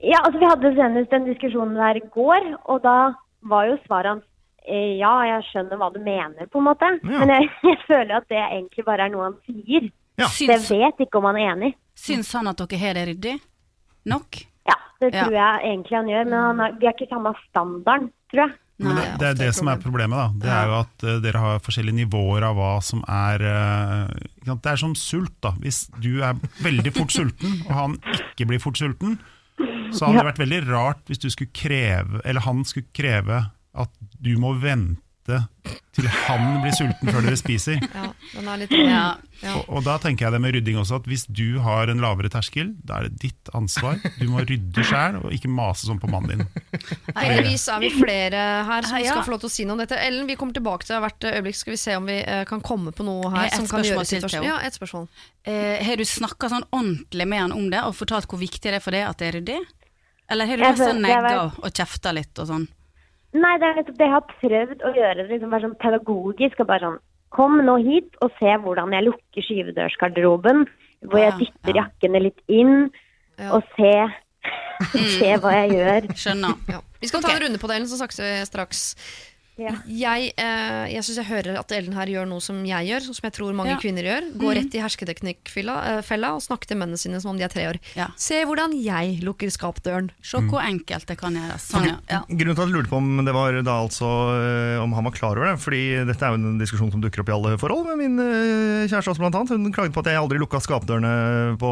Ja, altså Vi hadde senest en diskusjon der i går, og da var jo svaret hans eh, ja, jeg skjønner hva du mener, på en måte. Ja. Men jeg, jeg føler at det egentlig bare er noe han sier. Ja. Så jeg vet ikke om han er enig. syns han at dere har det ryddig? Nok? Ja, det Ja. tror jeg egentlig han gjør, men han har, vi har ikke samme standarden, tror jeg. Nei, det, det er det som er problemet. da Det er jo at uh, dere har forskjellige nivåer av hva som er uh. Det er som sult. da Hvis du er veldig fort sulten, og han ikke blir fort sulten, så hadde det vært veldig rart hvis du skulle kreve Eller han skulle kreve at du må vente vente til han blir sulten før dere spiser. Ja, den er litt Ja. Ja. Og, og da tenker jeg det med rydding også, at hvis du har en lavere terskel, da er det ditt ansvar. Du må rydde sjæl, og ikke mase sånn på mannen din. Heldigvis er vi flere her som skal få lov til å si noe om dette. Ellen, vi kommer tilbake til hvert øyeblikk. Skal vi se om vi eh, kan komme på noe her et som kan gjøre situasjonen Ja, et spørsmål. Eh, har du snakka sånn ordentlig med han om det, og fortalt hvor viktig det er for deg at det er ryddig? Eller har du mest sånn negga og, og kjefta litt og sånn? Nei, det er nettopp det jeg har prøvd å gjøre. det liksom Være sånn pedagogisk og bare sånn Kom nå hit og se hvordan jeg lukker skyvedørsgarderoben. Hvor jeg dytter ja. jakkene litt inn. Ja. Og se, se hva jeg gjør. Skjønner. Ja. Vi skal ta en runde på det, Ellen, så snakkes vi straks. Ja. Jeg, eh, jeg syns jeg hører at Ellen her gjør noe som jeg gjør, som jeg tror mange Ja. kvinner gjør. Går rett i hersketeknikkfella eh, og snakker til mennene sine som om de er tre år. Ja. Se hvordan jeg lukker skapdøren. Se hvor enkelt det kan gjøres. Sånn, ja. ja. Grunnen til at jeg lurte på om det var da altså eh, Om han var klar over det Fordi dette er jo en diskusjon som dukker opp i alle forhold Med min kjæreste også blant annet Hun klaget på at jeg aldri lukket skapdørene på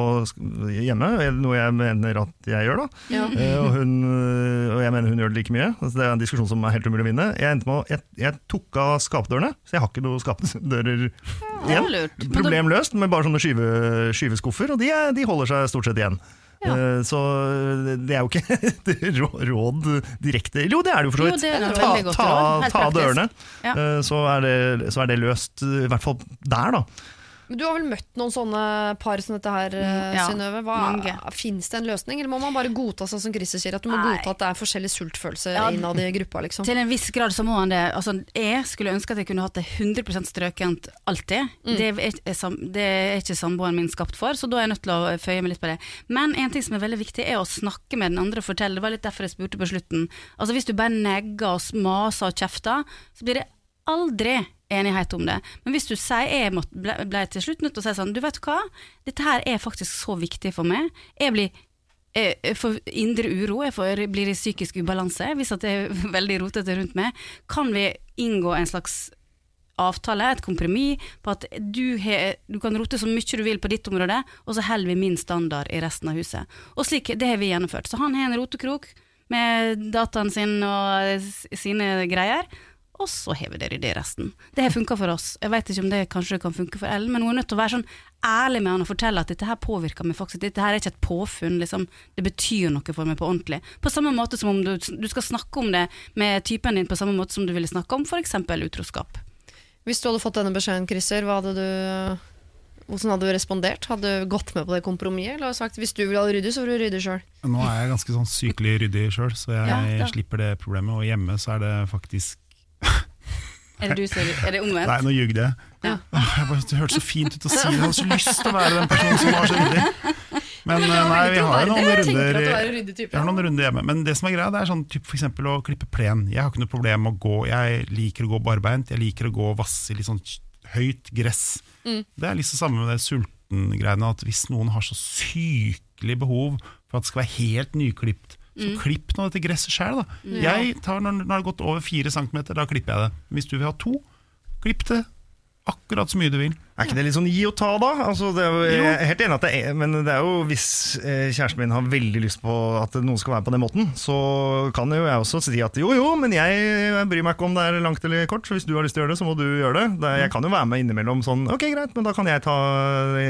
hjemme Noe jeg mener at jeg gjør da Ja. Og, hun, og jeg mener hun gjør det like mye altså, Det er en diskusjon som er helt umulig å vinne Jeg, endte med jeg, jeg tok av skapdørene Så jeg har ikke noen skapdører igjen Problem løst med bare sånne skyve, skyveskuffer Og de, er, de holder seg stort sett igjen Ja. Så det er jo ikke et råd direkte Jo, det er det jo for så vidt. ta, ta, ta dørene, Ja. eh, så, er det, så er det løst, eh, i hvert fall der, da. Men du har vel møtt noen sånne par som dette her, eh, Mm, ja, Synnøve. Fins det en løsning, eller må man bare godta sånn som Christer sier, at du må Nei. godta at det er forskjellig sultfølelse Ja. innad i gruppa? liksom? Til en viss grad så må han det. Altså, jeg skulle ønske at jeg kunne hatt det 100% strøkent alltid. Det, er, er det er ikke samboeren min skapt for, så da er jeg nødt til å føye meg litt på det. Men en ting som er veldig viktig, er å snakke med den andre og fortelle. Det var litt derfor jeg spurte på slutten. Altså Hvis du bare negger og maser og kjefter, så blir det aldri enighet om det. Men hvis du sier Jeg ble, til slutt nødt til å si sånn Du vet hva, dette her er faktisk så viktig for meg. Jeg blir jeg får indre uro, jeg får, blir i psykisk ubalanse hvis at det er veldig rotete rundt meg. Kan vi inngå en slags avtale, et kompromiss, på at du, he, du kan rote så mye du vil på ditt område, og så holder vi min standard i resten av huset. Og slik, det har vi gjennomført. Så han har en rotekrok med dataen sin og sine greier, og så har vi det i resten. Det har funka for oss. Jeg vet ikke om det kanskje kan funke for Ellen, men hun er nødt til å være sånn ærlig med han og fortelle at dette her påvirker meg faktisk. Dette her er ikke et påfunn, liksom. Det betyr noe for meg på ordentlig. På samme måte som om du, du skal snakke om det med typen din på samme måte som du ville snakke om f.eks. utroskap. Hvis du hadde fått denne beskjeden, Christer, hva hadde du hvordan hadde du respondert? Hadde du gått med på det kompromisset? Eller sagt hvis du vil ha det ryddig, så får du rydde sjøl? Nå er jeg ganske sånn sykelig ryddig sjøl, så jeg Ja, slipper det problemet. Og hjemme så er det faktisk Er det, du som, er det omvendt? Nei, nå ljugde jeg. Ja. Det hørtes så fint ut å si det. Jeg hadde så lyst til å være den personen som var så ryddig. Men eh, nei, vi har noen runder er jeg har noen runder hjemme, men det som er greia, det er sånn typ eksempel å klippe plen. Jeg har ikke noe problem med å gå, jeg liker å gå barbeint, jeg liker å gå og vasse i litt sånn høyt gress. Mm. Det er liksom samme med det sulten-greiene, at hvis noen har så sykelig behov for at det skal være helt nyklipt, så klipp nå dette gresset sjæl, da. Jeg tar, når, når det har gått over fire centimeter, da klipper jeg det. Hvis du vil ha to, klipp det akkurat så mye du vil. Er ikke det litt sånn gi og ta, da? Altså, det er jo, jeg er helt enig at det er Men det er jo hvis eh, kjæresten min har veldig lyst på at noen skal være på den måten, så kan jo jeg også si at jo jo, men jeg bryr meg ikke om det er langt eller kort, så hvis du har lyst til å gjøre det, så må du gjøre det. det jeg kan jo være med innimellom sånn ok, greit, men da kan jeg ta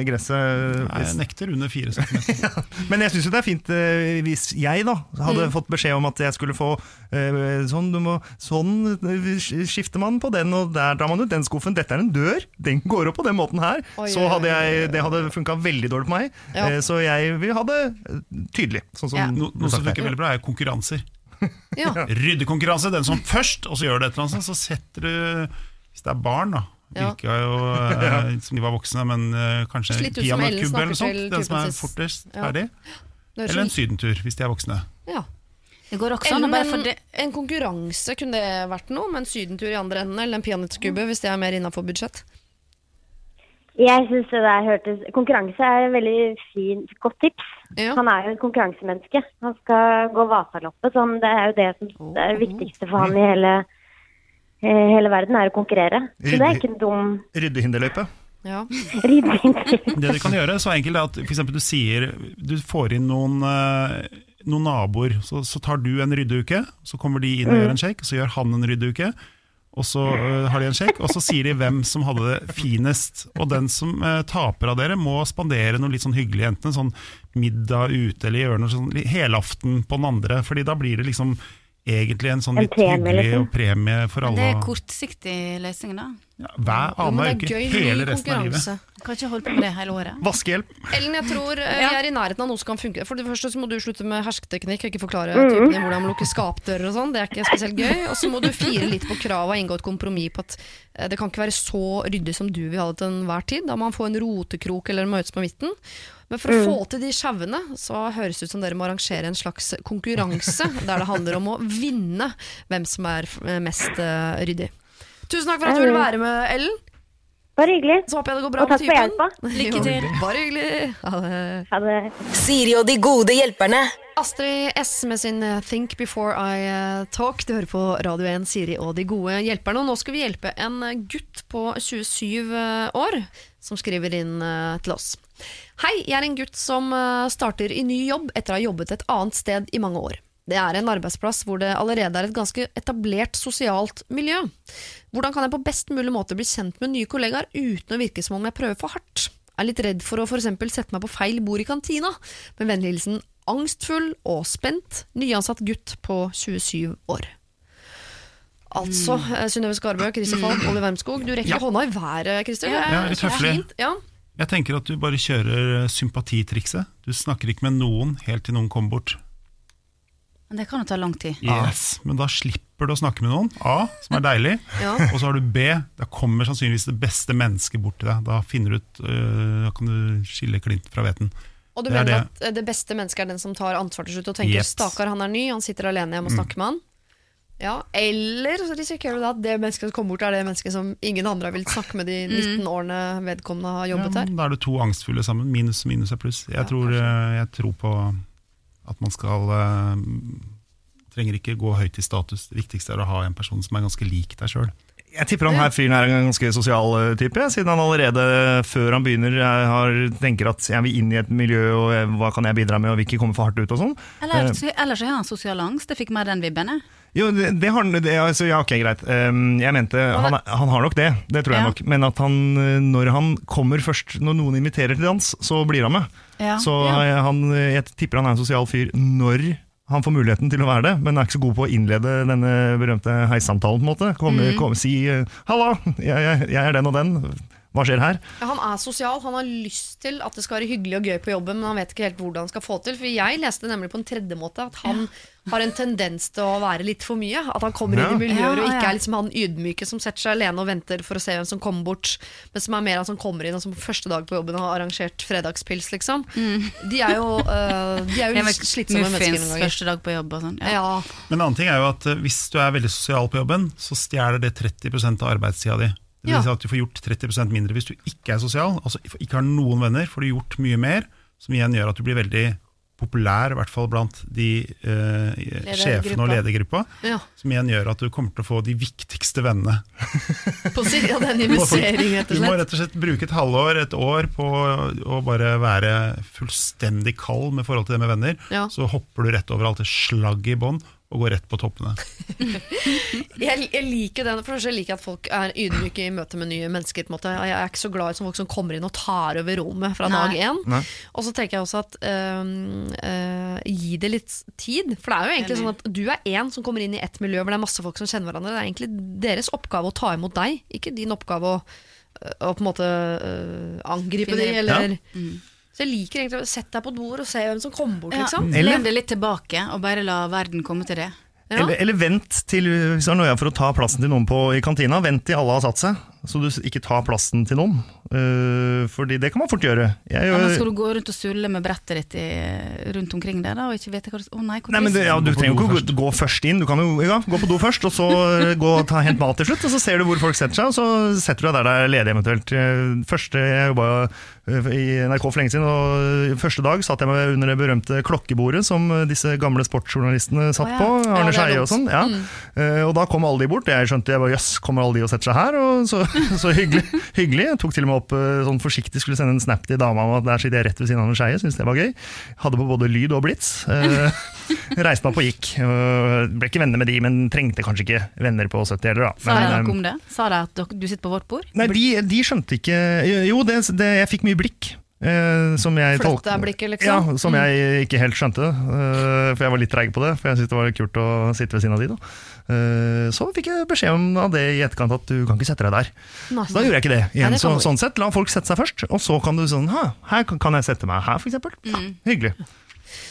gresset. Nei, Jeg nekter under fire centimeter. men jeg syns jo det er fint eh, hvis jeg da hadde fått beskjed om at jeg skulle få eh, sånn, du må, sånn eh, skifter man på den, og der drar man ut den skuffen. Dette er en dør, den går opp på den måten her. Oi, så hadde jeg, det hadde funka veldig dårlig på meg. Ja. Eh, Så jeg vil ha det eh, tydelig. Sånn som Ja. No, noe som funker veldig bra, er konkurranser. Ja. Ryddekonkurranse. Den som først, og så gjør det et eller annet, så setter du Hvis det er barn, da. Ja. Virka jo eh, som de var voksne, men eh, kanskje en peanøttkubbe eller noe sånt. Den som er fortest Ja. ferdig. Eller en sydentur, hvis de er voksne. ja. Det går også an bare en, det en konkurranse, kunne det vært noe? Med en sydentur i andre enden, eller en peanøttkubbe, hvis det er mer innafor budsjett? Jeg synes det der hørtes Konkurranse er et veldig fint, godt tips. Ja. Han er jo et konkurransemenneske. Han skal gå Vasaloppet. så det er jo det som det er det viktigste for han i hele, eh, hele verden, er å konkurrere. Så det er ikke en dum Ryddehinderløype. Ja. Ryddehinderløype. Det du kan gjøre, så enkelt er at f.eks. du sier Du får inn noen, eh, noen naboer, så, så tar du en ryddeuke, så kommer de inn og gjør en shake, så gjør han en ryddeuke. Og så uh, har de en sjekk, og så sier de hvem som hadde det finest. Og den som uh, taper av dere, må spandere noe litt sånn hyggelig, enten en sånn middag ute eller gjøre noe sånn helaften på den andre. Fordi da blir det liksom egentlig en sånn litt hyggelig liksom. og premie for alle. Det alle. er kortsiktig løsning, da. Ja, hver annen det uke, hele resten av livet. Kan ikke holde på med det hele året. Vaskehjelp. Ellen, jeg tror eh, vi er i nærheten av noe som kan funke. For det første så må du slutte med hersketeknikk, ikke forklare Mm. typene hvordan man lukker skapdører og sånn. Det er ikke spesielt gøy. Og så må du fire litt på kravet og inngå et kompromiss på at eh, det kan ikke være så ryddig som du vil ha det til enhver tid. Da må man få en rotekrok eller møtes på midten. Men for å få til de sjauene, så høres det ut som dere må arrangere en slags konkurranse der det handler om å vinne hvem som er eh, mest uh, ryddig. Tusen takk for at du ville være med, Ellen. Bare hyggelig. Så håper jeg det går bra Og takk for hjelpa. Lykke til. Bare hyggelig. Ha det. Ha det. Siri og de gode hjelperne. Astrid S med sin eh, Think Before I Talk. Du hører på Radio 1, Siri og de gode hjelperne. Og nå skal vi hjelpe en gutt på 27 år som skriver inn til oss. Hei, jeg er en gutt som eh, starter i ny jobb etter å ha jobbet et annet sted i mange år. Det er en arbeidsplass hvor det allerede er et ganske etablert sosialt miljø. Hvordan kan jeg på best mulig måte bli kjent med nye kollegaer uten å virke som om jeg prøver for hardt? Jeg er litt redd for å for eksempel sette meg på feil bord i kantina. Med vennlig hilsen angstfull og spent, nyansatt gutt på 27 år. Altså, mm. Synnøve Skarbø, Christer Falk, Olli Wermskog. Du rekker Ja. hånda i været, Christer. Er Ja, det er fint. Ja. Jeg tenker at du bare kjører eh, sympatitrikset. Du snakker ikke med noen helt til noen kommer bort. Men det kan jo ta lang tid. Yes, Men da slipper du å snakke med noen. A, som er deilig. Ja. Og så har du B, da kommer sannsynligvis det beste mennesket bort til deg. Da finner du ut, øh, da kan du skille klint fra hveten. Og du Det er mener det. at eh, det beste mennesket er den som tar ansvar til slutt og tenker yep. 'stakkar, han er ny, han sitter alene, jeg må Mm. med han'. Ja, Eller så risikerer du at det mennesket som kommer bort, er det mennesket som ingen andre har villet snakke med de 19 årene vedkommende har Ja, jobbet her. da er det to angstfulle sammen. Minus minus er pluss. Jeg, tror, øh, jeg tror på at man skal uh, Trenger ikke gå høyt i status. Det viktigste er å ha en person som er ganske lik deg sjøl. Jeg tipper han her fyren er en ganske sosial eh, type, siden han allerede før han begynner eh, har, tenker at jeg vil inn i et miljø, og eh, hva kan jeg bidra med, og vil ikke komme for hardt ut og sånn. Eller, ellers har han sosial angst. Jeg fikk mer den vibben. jeg. Jo, det, det har det, altså, ja, ok, greit. Um, jeg mente, han, han har nok det, det tror jeg Ja. nok. Men at han, eh, når han kommer først, når noen inviterer til dans, så blir han med. Ja. Så ja. han, jeg tipper han er en sosial fyr når han får muligheten til å være det, men er ikke så god på å innlede denne berømte heissamtalen. på en måte. Komme, kom, si eh, 'halla, jeg, jeg, jeg er den og den', hva skjer her? Ja, han er sosial, han har lyst til at det skal være hyggelig og gøy på jobben, men han vet ikke helt hvordan han skal få det til. For jeg leste nemlig på en tredje måte at han har en tendens til å være litt for mye. At han kommer Ja. inn i miljøer Ja, og ikke er liksom han ydmyke som setter seg alene og venter for å se hvem som kommer bort, men som er mer han som kommer inn og som på første dag på jobben har arrangert fredagspils, liksom. De er jo, uh, de er jo Jeg var slitsomme mennesker noen ganger. første dag på jobb og sånn. Ja. Ja. Men en annen ting er jo at øh, hvis du er veldig sosial på jobben, så stjeler det 30% av arbeidstida di. Det vil si at du får gjort 30% mindre hvis du ikke er sosial, altså ikke har noen venner, får du gjort mye mer, som igjen gjør at du blir veldig populær, i hvert fall blant de eh, sjefene og ledergruppa, ja. som igjen gjør at du kommer til å få de viktigste vennene. På siden av den investeringen, rett Du må rett og slett bruke et halvår, et år på å bare være fullstendig kald med forhold til det med venner. Ja. Så hopper du rett over alt det slagget i bånn og går rett på toppene. Jeg, jeg liker den, for jeg liker at folk er ydmyke i møte med nye mennesker. På en måte. Jeg er ikke så glad i folk som kommer inn og tar over rommet fra Nei. dag én. Og så tenker jeg også at øh, øh, gi det litt tid. For det er jo egentlig sånn at du er én som kommer inn i ett miljø hvor det er masse folk som kjenner hverandre. Det er egentlig deres oppgave å ta imot deg, ikke din oppgave å, å på en måte øh, angripe dem. Eller... Ja. Mm. Så jeg liker egentlig å sette deg på et bord og se hvem som kommer bort, liksom. Ja, Len deg litt tilbake og bare la verden komme til det. Ja. Eller, eller vent til hvis du har noe for å ta plassen til noen på, i kantina. Vent til alle har satt seg, så du ikke tar plassen til noen. Uh, fordi det kan man fort gjøre. Jeg, Ja, men skal du gå rundt og sulle med brettet ditt i, rundt omkring der da, og ikke vite hva du Å nei, hvor Nei, men det, ja, Du trenger jo ikke å gå først inn. Du kan jo ja, gå på do først, og så gå og ta, hent mat til slutt. Og så ser du hvor folk setter seg, og så setter du deg der det er ledig eventuelt. Eh, Første, Jeg jobba i NRK for lenge siden, og første dag satt jeg meg under det berømte klokkebordet som disse gamle sportsjournalistene satt oh, ja. på. Arne er Skeie og sånn. Ja. Uh, Og da kom alle de bort. Jeg skjønte jeg bare jøss, kommer alle de og setter seg her? Og så Så hyggelig. hyggelig. Jeg tok til og med opp eh, sånn forsiktig, skulle sende en snap til dama om at der sitter jeg rett ved siden av en skeie. Syntes det var gøy. Hadde på både lyd og blits. Eh, reiste meg opp og gikk. Eh, ble ikke venner med de, men trengte kanskje ikke venner på 70 heller, da. Sa de noe eh, om det? Sa de at du sitter på vårt bord? Nei, de, de skjønte ikke Jo, det, det, jeg fikk mye blikk. eh, som jeg Flytta blikket, liksom? Ja, som jeg ikke helt skjønte. eh, for jeg var litt treig på det, for jeg syntes det var kult å sitte ved siden av de. da. Eh, så fikk jeg beskjed om av det i etterkant at du kan ikke sette deg der. Nei. Da gjorde jeg ikke det. igjen. Nei, det så, sånn sett, La folk sette seg først, og så kan du sånn Her kan kan jeg sette meg her, f.eks. Ja, hyggelig.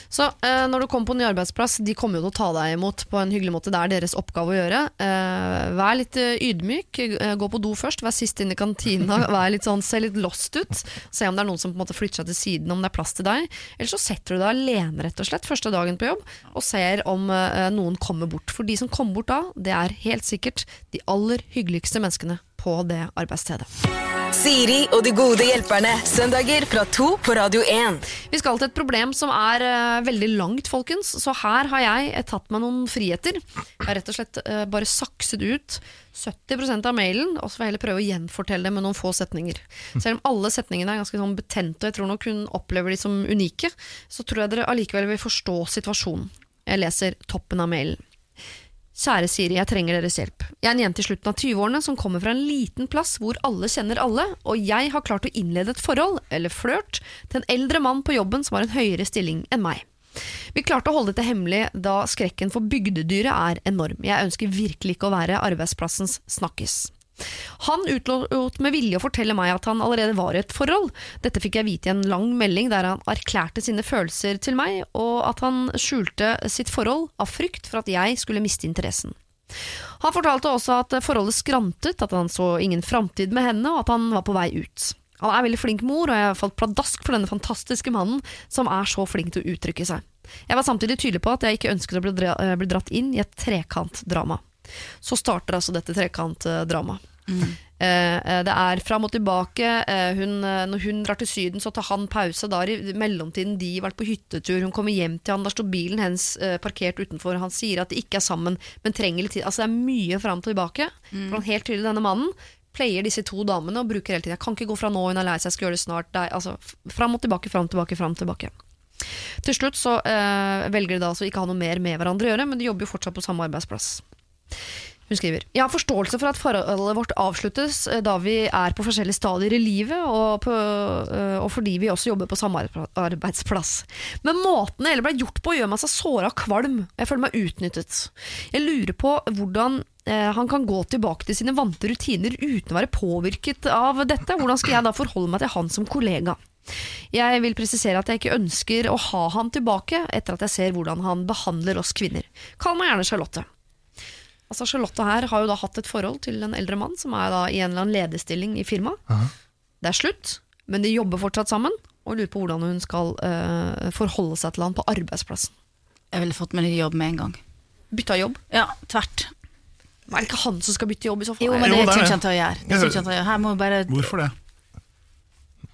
Så eh, når du kommer på en ny arbeidsplass, de kommer jo til å ta deg imot på en hyggelig måte. Det er deres oppgave å gjøre. Eh, vær litt eh, ydmyk, eh, gå på do først, vær sist inn i kantina, vær litt sånn, se litt lost ut. Se om det er noen som på en måte flytter seg til siden, om det er plass til deg. Eller så setter du deg alene rett og slett første dagen på jobb og ser om eh, noen kommer bort. For de som kommer bort da, det er helt sikkert de aller hyggeligste menneskene på det arbeidsstedet. Siri og de gode hjelperne. Søndager fra to på Radio 1. Vi skal til et problem som er uh, veldig langt, folkens. Så her har jeg uh, tatt meg noen friheter. Jeg har rett og slett uh, bare sakset ut 70% av mailen, og så får jeg heller prøve å gjenfortelle det med noen få setninger. Selv om alle setningene er ganske sånn betente, og jeg tror nok hun opplever de som unike, så tror jeg dere allikevel vil forstå situasjonen. Jeg leser toppen av mailen. Kjære Siri, jeg trenger deres hjelp. Jeg er en jente i slutten av 20-årene som kommer fra en liten plass hvor alle kjenner alle, og jeg har klart å innlede et forhold, eller flørt, til en eldre mann på jobben som har en høyere stilling enn meg. Vi klarte å holde dette hemmelig da skrekken for bygdedyret er enorm. Jeg ønsker virkelig ikke å være arbeidsplassens snakkis. Han utlot med vilje å fortelle meg at han allerede var i et forhold. Dette fikk jeg vite i en lang melding der han erklærte sine følelser til meg, og at han skjulte sitt forhold av frykt for at jeg skulle miste interessen. Han fortalte også at forholdet skrantet, at han så ingen framtid med henne, og at han var på vei ut. Han er veldig flink mor, og jeg falt pladask for denne fantastiske mannen som er så flink til å uttrykke seg. Jeg var samtidig tydelig på at jeg ikke ønsket å bli dratt inn i et trekantdrama. Så starter altså dette trekantdramaet. Eh, eh, det er fram og tilbake. Eh, hun, når hun drar til Syden, så tar han pause. Da har i mellomtiden de vært på hyttetur. Hun kommer hjem til han, der står bilen hennes parkert utenfor. Han sier at de ikke er sammen, men trenger litt tid. Altså Det er mye fram og tilbake. For han helt tydelig, denne mannen pleier disse to damene og bruker hele tiden Jeg kan ikke gå fra nå, hun er lei seg, jeg skal gjøre det snart. Det er, altså, fram og tilbake, fram og tilbake, fram og tilbake. Til slutt så øh, velger de da altså ikke ha noe mer med hverandre å gjøre, men de jobber jo fortsatt på samme arbeidsplass. Hun skriver Jeg har forståelse for at forholdet vårt avsluttes eh, da vi er på forskjellige stadier i livet, og, på, eh, og fordi vi også jobber på samme arbeidsplass-. Men måten det hele ble gjort på, gjør meg så såra kvalm. Jeg føler meg utnyttet. Jeg lurer på hvordan eh, han kan gå tilbake til sine vante rutiner uten å være påvirket av dette. Hvordan skal jeg da forholde meg til han som kollega? Jeg vil presisere at jeg ikke ønsker å ha han tilbake etter at jeg ser hvordan han behandler oss kvinner. Kall meg gjerne Charlotte. Altså Charlotte her har jo da hatt et forhold til en eldre mann som er da i en eller annen lederstilling i firmaet. Det er slutt, men de jobber fortsatt sammen, og lurer på hvordan hun skal uh, forholde seg til han på arbeidsplassen. Jeg ville fått meg ny jobb med en gang. Bytta jobb. Ja, tvert. Men er det ikke han som skal bytte jobb i så fall? Jo, men det det er ikke han til å gjøre. Det Jeg han til å gjøre. Her må bare Hvorfor det?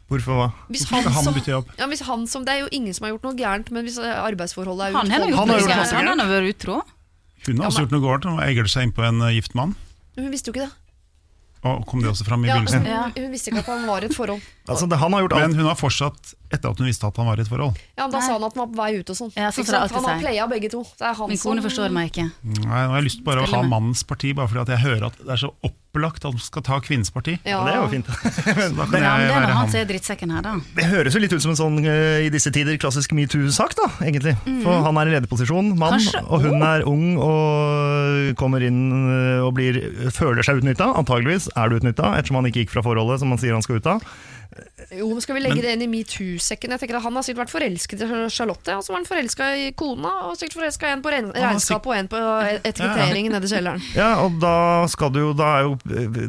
Hvorfor hva? Hvis han som- bytte jobb? Ja, hvis han som, det er jo ingen som har gjort noe gærent, men hvis eh, arbeidsforholdet er Han har gjort Han noe gærent. Han har vært utro. Hun har også gjort noe galt, hun egler seg inn på en eh, gift mann. Hun visste jo ikke det. Og kom det også fram i Ja, begynnelsen? Ja. hun, hun visste ikke at han var i et forhold. Altså, det, han har gjort alt. Men hun har fortsatt, etter at hun visste at han var i et forhold. Ja, Da Nei. sa han at han var på vei ut og sånn. Ja, så det han har playa begge to. Det er han Min kone som- forstår meg ikke. Nei, nå har jeg lyst bare å ha mannens parti, bare fordi at jeg hører at det er så opplagt at han skal ta kvinnens parti. Ja. Det er jo fint. Så da kan Ja, jeg men det er være han er drittsekken her, da. Det høres jo litt ut som en sånn eh, i disse tider klassisk metoo-sak, da, egentlig. For han er i lederposisjon, mann, Kanskje- og hun er ung og kommer inn eh, og blir, føler seg utnytta. Antageligvis er du utnytta, ettersom han ikke gikk fra forholdet som han sier han skal ut av. Jo, men Skal vi legge det inn i metoo-sekken? Jeg tenker at Han har sikkert vært forelsket i Charlotte, og så var han forelska i kona, og sikkert forelska en på regnskap og en på etikettering nede i kjelleren. Ja, og da skal du da er jo,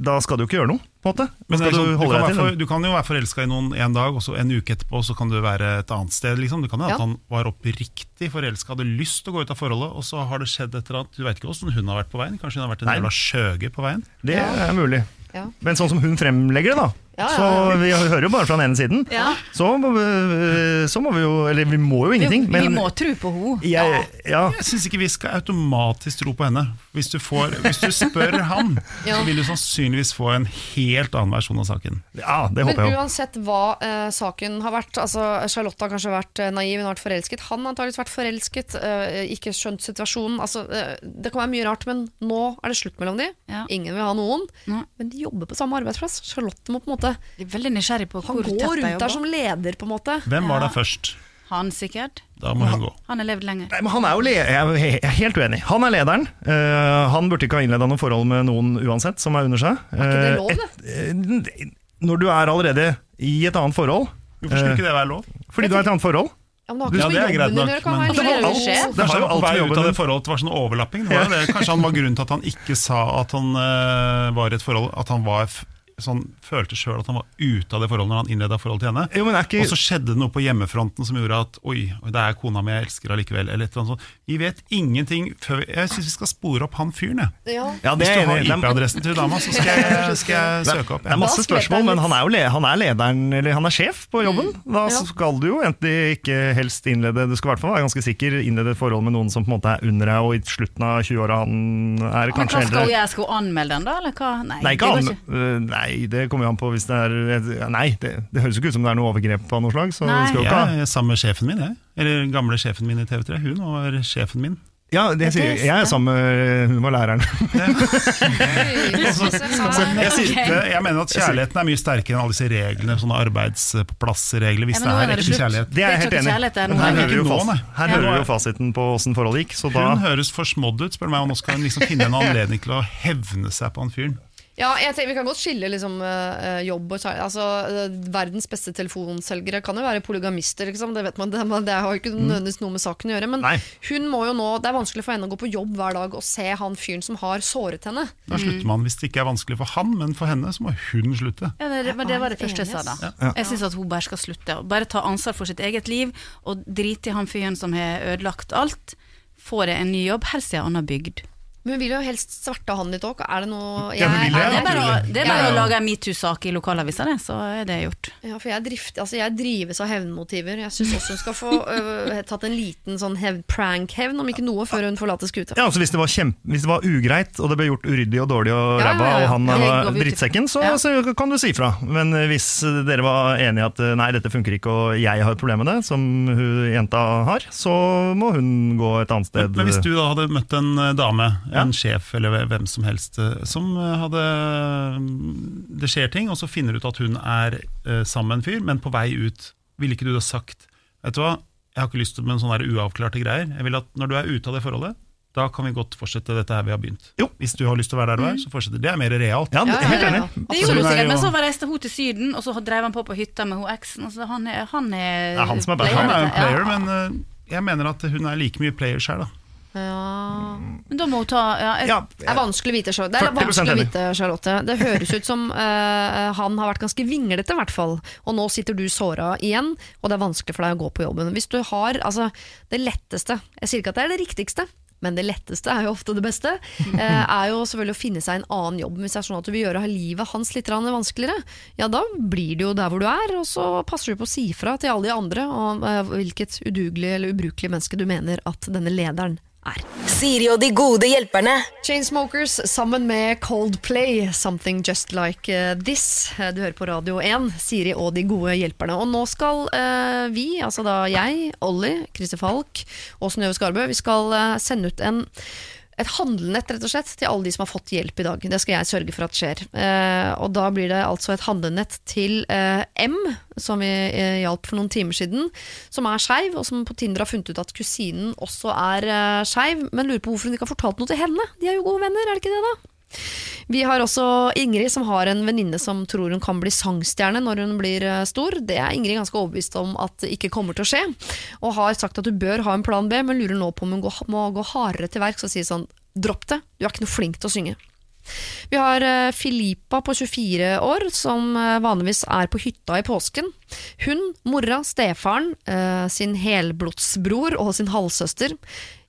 da skal du ikke gjøre noe, måte. Men er sånn, du du, kan være for, du kan jo være forelska i noen en dag, og så en uke etterpå så kan du være et annet sted. Liksom. Det kan jo Ja. at han var oppriktig forelska, hadde lyst til å gå ut av forholdet, og så har det skjedd et eller annet. Du veit ikke åssen hun har vært på veien. Kanskje hun har vært en jævla skjøge på veien. Det er mulig. Ja. Men sånn som hun fremlegger det, da. Ja, ja, Så vi hører jo bare fra den ene siden. Ja. Så, vi- så må vi jo Eller vi må jo ingenting. vi Men må tro på henne. jeg, ja, Jeg syns ikke vi skal automatisk tro på henne. Hvis du, får, hvis du spør han, Ja. så vil du sannsynligvis få en helt annen versjon av saken. ja, det Men jeg Men uansett hva uh, saken har vært altså Charlotte har kanskje vært eh, naiv, hun har vært forelsket. Han har antakeligvis vært forelsket, uh, ikke skjønt situasjonen. Altså, uh, det kan være mye rart, men nå er det slutt mellom de. Ja. Ingen vil ha noen. Nei. Men de jobber på samme arbeidsplass. Charlotte må på en måte er veldig nysgjerrig på Han hvor tett går de rundt der som leder, på en måte. Hvem var der først? Han sikkert. Da må hun gå. Han har levd lenger. Nei, men han er jo le jeg er he- jeg er helt uenig. Han er lederen. Eh, han burde ikke ha innleda noe forhold med noen uansett, som er under seg. ikke det Eh, lov, et- eh, når du er allerede i et annet forhold, Hvorfor skulle Eh, ikke det være lov? fordi du er i et annet forhold Ja, men det har Ja, det er greit nok, men- Det har alt- det Det var jo alt vi ut jobben av det din. forholdet det var sånn overlapping. Det var det. Kanskje han var grunnen til at han ikke sa at han uh, var i et forhold At han var f sånn, følte sjøl at han var ute av det forholdet når han innleda forhold til henne. Jo, men er ikke Og så skjedde det noe på hjemmefronten som gjorde at oi, det er kona mi jeg elsker allikevel. Eller et eller annet sånt. Vi vet ingenting før vi, Jeg syns vi skal spore opp han fyren, jeg. Ja. Ja, Hvis du har IP-adressen til dama, så skal jeg, skal jeg søke opp. Det er masse spørsmål, men han er jo le han er lederen, eller han er sjef på jobben. Da Ja. skal du jo enten ikke helst innlede Du skal i hvert fall være ganske sikker innlede et forhold med noen som på en måte er under deg, og i slutten av 20-åra han er Men kanskje hva skal jeg Skal anmelde den, da? Eller hva? Nei, Nei, ikke går an, øh, nei, det kommer jo an på hvis det er Nei, det, det høres jo ikke ut som det er noe overgrep av noe slag. Så Nei. skal jo ikke ha Jeg er sammen med sjefen min, jeg. Eller gamle sjefen min i TV3. Hun var sjefen min. Ja, det sier jeg. Jeg er sammen med Hun var læreren. Jeg, sier, jeg mener at kjærligheten er mye sterkere enn alle disse reglene, sånne arbeidsplassregler, hvis Ja, det er det ekte kjærlighet. Det er jeg helt enig i. er Her hører vi jo, vi jo fasiten på åssen forholdet gikk. Så da Hun høres for smådd ut, spør du meg, og nå skal hun liksom finne en anledning til å hevne seg på han fyren. Ja, jeg tenker, Vi kan godt skille liksom, eh, jobb og. Altså, eh, verdens beste telefonselgere kan jo være polygamister. Liksom. Det vet man, det, det har jo ikke nødvendigvis noe med saken å gjøre. Men Nei. hun må jo nå, det er vanskelig for henne å gå på jobb hver dag og se han fyren som har såret henne. Da slutter man hvis det ikke er vanskelig for han, men for henne så må hun slutte. Ja, det, men det var det første jeg sa, da. Ja. Jeg syns at hun bare skal slutte. Bare ta ansvar for sitt eget liv, og drite i han fyren som har ødelagt alt. Få deg en ny jobb, helst i en annen bygd. Men hun vil jo helst sverte han litt òg. Er det noe Ja, vil, ja. Det er bare å, det er bare Ja, å lage en metoo-sak i lokalavisa, det, så er det gjort. Ja, for jeg, drift, altså jeg drives av hevnmotiver. Jeg syns også hun skal få uh, tatt en liten sånn hev, prank-hevn, om ikke noe, før hun forlater skuta. Ja, altså hvis det, var kjempe, hvis det var ugreit, og det ble gjort uryddig og dårlig og ræva, ja, ja. og han var drittsekken, så, Ja. så kan du si fra. Men eh, hvis dere var enige i at eh, nei, dette funker ikke, og jeg har et problem med det, som hun jenta har, så må hun gå et annet sted. Men hvis du da hadde møtt en dame. En sjef eller hvem som helst, eh, som eh, hadde mm, Det skjer ting, og så finner du ut at hun er eh, sammen med en fyr, men på vei ut, ville ikke du da sagt Vet du hva, jeg har ikke lyst til med sånne der uavklarte greier. Jeg vil at Når du er ute av det forholdet, da kan vi godt fortsette dette her vi har begynt. Jo. Hvis du har lyst til å være der du er, så fortsetter Det er mer realt. Ja, Ja, ja, helt ja, enig. Det gjorde hun er sikkert, men så reiste hun til Syden, og så drev han på på hytta med hun eksen. og så Han er, han er, Det er han som er. Han er en Ja. player, men jeg mener at hun er like mye player sjøl, da. Ja. Men da må hun ta ja, Ja, Det er vanskelig å vite, Charlotte. Det er vanskelig å vite, Charlotte. Det høres ut som uh, han har vært ganske vinglete, i hvert fall. Og nå sitter du såra igjen, og det er vanskelig for deg å gå på jobben. Hvis du har altså, det letteste Jeg sier ikke at det er det riktigste. Men det letteste er jo ofte det beste. Eh, er jo selvfølgelig å finne seg en annen jobb. Hvis det er sånn at du vil gjøre livet hans litt vanskeligere, ja da blir det jo der hvor du er, og så passer du på å si fra til alle de andre om eh, hvilket udugelig eller ubrukelig menneske du mener at denne lederen er. Siri og de gode hjelperne. Chainsmokers sammen med Coldplay, 'Something Just Like eh, This'. Eh, Du hører på Radio 1, Siri og de gode hjelperne. Og nå skal uh, vi, altså da jeg, Olli, Christer Falk og Synnøve Skarbø, vi skal uh, sende ut en et handlenett rett og slett til alle de som har fått hjelp i dag. Det skal jeg sørge for at skjer. Eh, og da blir det altså et handlenett til eh, M, som vi eh, hjalp for noen timer siden, som er skeiv, og som på Tinder har funnet ut at kusinen også er eh, skeiv, men lurer på hvorfor hun ikke har fortalt noe til henne. De er jo gode venner, er det ikke det da? Vi har også Ingrid som har en venninne som tror hun kan bli sangstjerne når hun blir eh, stor. Det er Ingrid ganske overbevist om at det ikke kommer til å skje, og har sagt at du bør ha en plan B, men lurer nå på om hun må gå hardere til verks og si sånn dropp det, du er ikke noe flink til å synge. Vi har Filipa Filippa på 24 år, som eh, vanligvis er på hytta i påsken. Hun, mora, stefaren, eh, sin helblodsbror og sin halvsøster.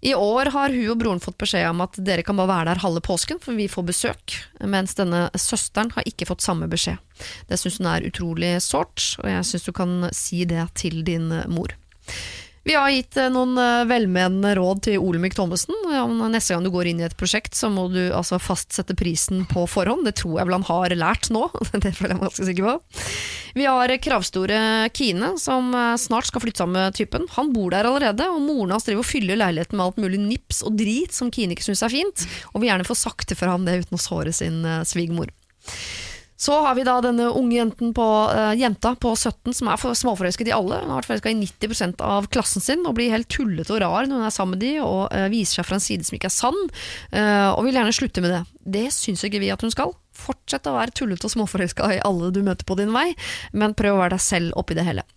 I år har hun og broren fått beskjed om at dere kan bare være der halve påsken, for vi får besøk. Mens denne søsteren har ikke fått samme beskjed. Det syns hun er utrolig sårt, og jeg syns du kan si det til din mor. Vi har gitt eh, noen eh, velmenende råd til Olemic Thommessen. Om Neste gang du går inn i et prosjekt, så må du altså fastsette prisen på forhånd. Det tror jeg vel han har lært nå. Det føler jeg meg ganske sikker på. Vi har kravstore Kine, som eh, snart skal flytte sammen med typen. Han bor der allerede, og moren hans driver og fyller leiligheten med alt mulig nips og drit som Kine ikke syns er fint, og vil gjerne få til fra ham det uten å såre sin svigermor. Så har vi da denne unge jenten på, uh, jenta på 17 som er småforelsket i alle. Hun har vært forelska i 90% av klassen sin og blir helt tullete og rar når hun er sammen med de og uh, viser seg fra en side som ikke er sann, uh, og vil gjerne slutte med det. Det syns ikke vi at hun skal. Fortsett å være tullete og småforelska i alle du møter på din vei, men prøv å være deg selv oppi det hele.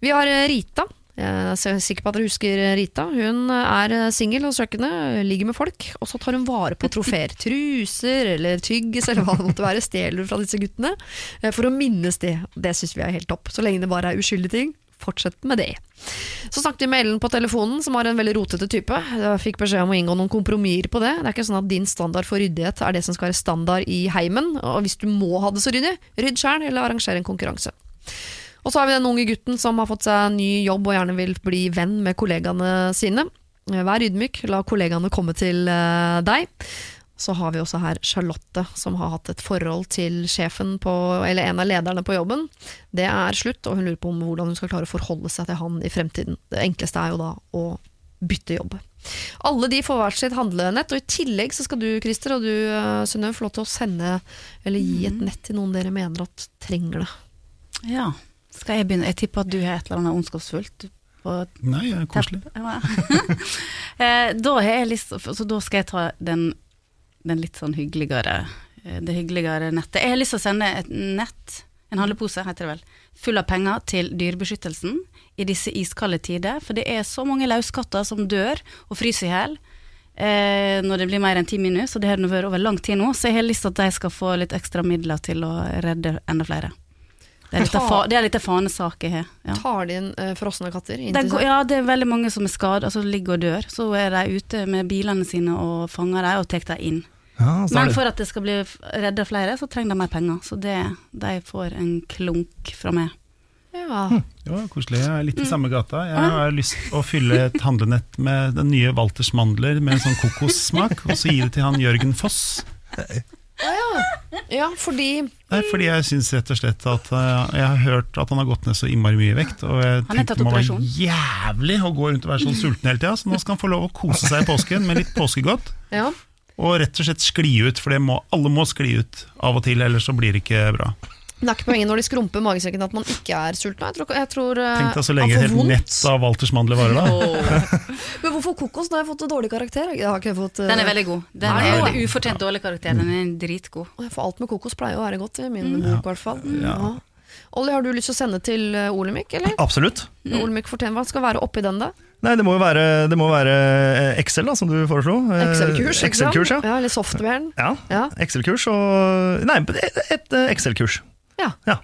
Vi har Rita. Jeg er sikker på at dere husker Rita. Hun er singel og søkende, ligger med folk, og så tar hun vare på trofeer. Truser eller tyggis eller hva det måtte være, stjeler fra disse guttene eh, for å minnes det. Det syns vi er helt topp. Så lenge det bare er uskyldige ting, fortsett med det. Så snakket vi med Ellen på telefonen, som har en veldig rotete type. Jeg fikk beskjed om å inngå noen kompromisser på det. Det er ikke sånn at din standard for ryddighet er det som skal være standard i heimen. Og hvis du må ha det så ryddig, rydd sjøl, eller arranger en konkurranse. Og så har vi den unge gutten som har fått seg en ny jobb og gjerne vil bli venn med kollegaene sine. Vær ydmyk, la kollegaene komme til eh, deg. Så har vi også her Charlotte, som har hatt et forhold til sjefen på, eller en av lederne på jobben. Det er slutt, og hun lurer på om hvordan hun skal klare å forholde seg til han i fremtiden. Det enkleste er jo da å bytte jobb. Alle de får hvert sitt handlenett, og i tillegg så skal du Christer og du eh, Synnøve få lov til å sende, eller gi et nett til noen dere mener at trenger det. Ja. Skal jeg begynne? Jeg tipper at du har et eller annet ondskapsfullt. Nei, jeg er koselig. Eh, da lyst Så da skal jeg ta den, den litt sånn hyggeligere eh, Det hyggeligere nettet. Jeg har lyst til å sende et nett, en handlepose heter det vel, full av penger til Dyrebeskyttelsen i disse iskalde tider. For det er så mange løskatter som dør og fryser i hjel. Eh, når det blir mer enn ti minutter, så det har vært over lang tid nå, så jeg har lyst til at de skal få litt ekstra midler til å redde enda flere. Det er litt av, fa litt av fanesak jeg har. Ja. Tar de inn uh, frosne katter Det går, ja, det er veldig mange som er skadet, altså ligger og dør. Så er de ute med bilene sine og fanger dem og tar dem inn. Ja, Men for at det skal bli redda flere, så trenger de mer penger. Så det, de får en klunk fra meg. Ja. Hm. var koselig. Jeg er litt i samme gata. Jeg har lyst å fylle et handlenett med den nye Walters mandler med en sånn kokossmak, og så gi det til han Jørgen Foss. Ja, fordi Nei, fordi jeg syns rett og slett at uh, Jeg har hørt at han har gått ned så innmari mye i vekt, og jeg tenkte det må være jævlig å gå rundt og være sånn sulten hele tida, så nå skal han få lov å kose seg i påsken med litt påskegodt. Ja. Og rett og slett skli ut, for det må, alle må skli ut av og til, ellers så blir det ikke bra. Det er ikke poenget når de skrumper magesekken at man ikke er sulten. Jeg tror, jeg tror eh, Tenk deg så lenge et helt nett av Walters mandler varer, da. Men hvorfor kokos? Da har jeg fått en dårlig karakter. Jeg har ikke fått, uh... Den er veldig god. Den Er er, det ufortjent dårlig karakter. Den er dritgod. For alt med kokos pleier å være godt, i min Mm. bok i hvert fall. Ja. Olli, har du lyst til å sende til eh, Olemic, eller? Absolutt. Olemic fortjener, Hva skal være oppi den, da? Nei, det må jo være, det må være Excel, da, som du foreslo. Excel-kurs. Excel-kurs, ja. ja. Eller softwaren. ja. Ja. Excel-kurs og Nei, et, Excel-kurs. Ja. Ja.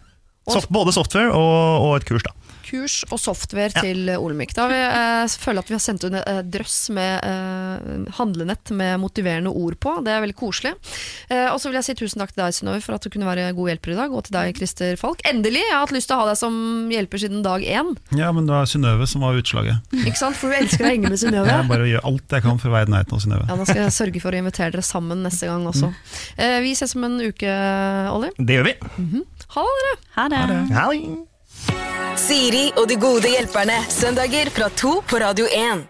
Soft, både software og, og et kurs, da. Kurs og software til eh, Olemic. Da vi, eh, føler at vi har sendt ut en eh, drøss med eh, handlenett med motiverende ord på. Det er veldig koselig. Eh, og så vil jeg si tusen takk til deg, Synnøve, for at du kunne være god hjelper i dag. Og til deg, Christer Falk. Endelig! Jeg har hatt lyst til å ha deg som hjelper siden dag én. Ja, men det var Synnøve som var utslaget. Ikke sant? For du elsker å henge med Synnøve. Jeg bare gjør alt jeg kan for å være i nærheten av Synnøve. Ja, Nå skal jeg sørge for å invitere dere sammen neste gang også. Eh, vi ses om en uke, Olli. Det gjør vi. Ha det, dere! Ha det. Siri og de gode hjelperne. Søndager fra to på Radio 1.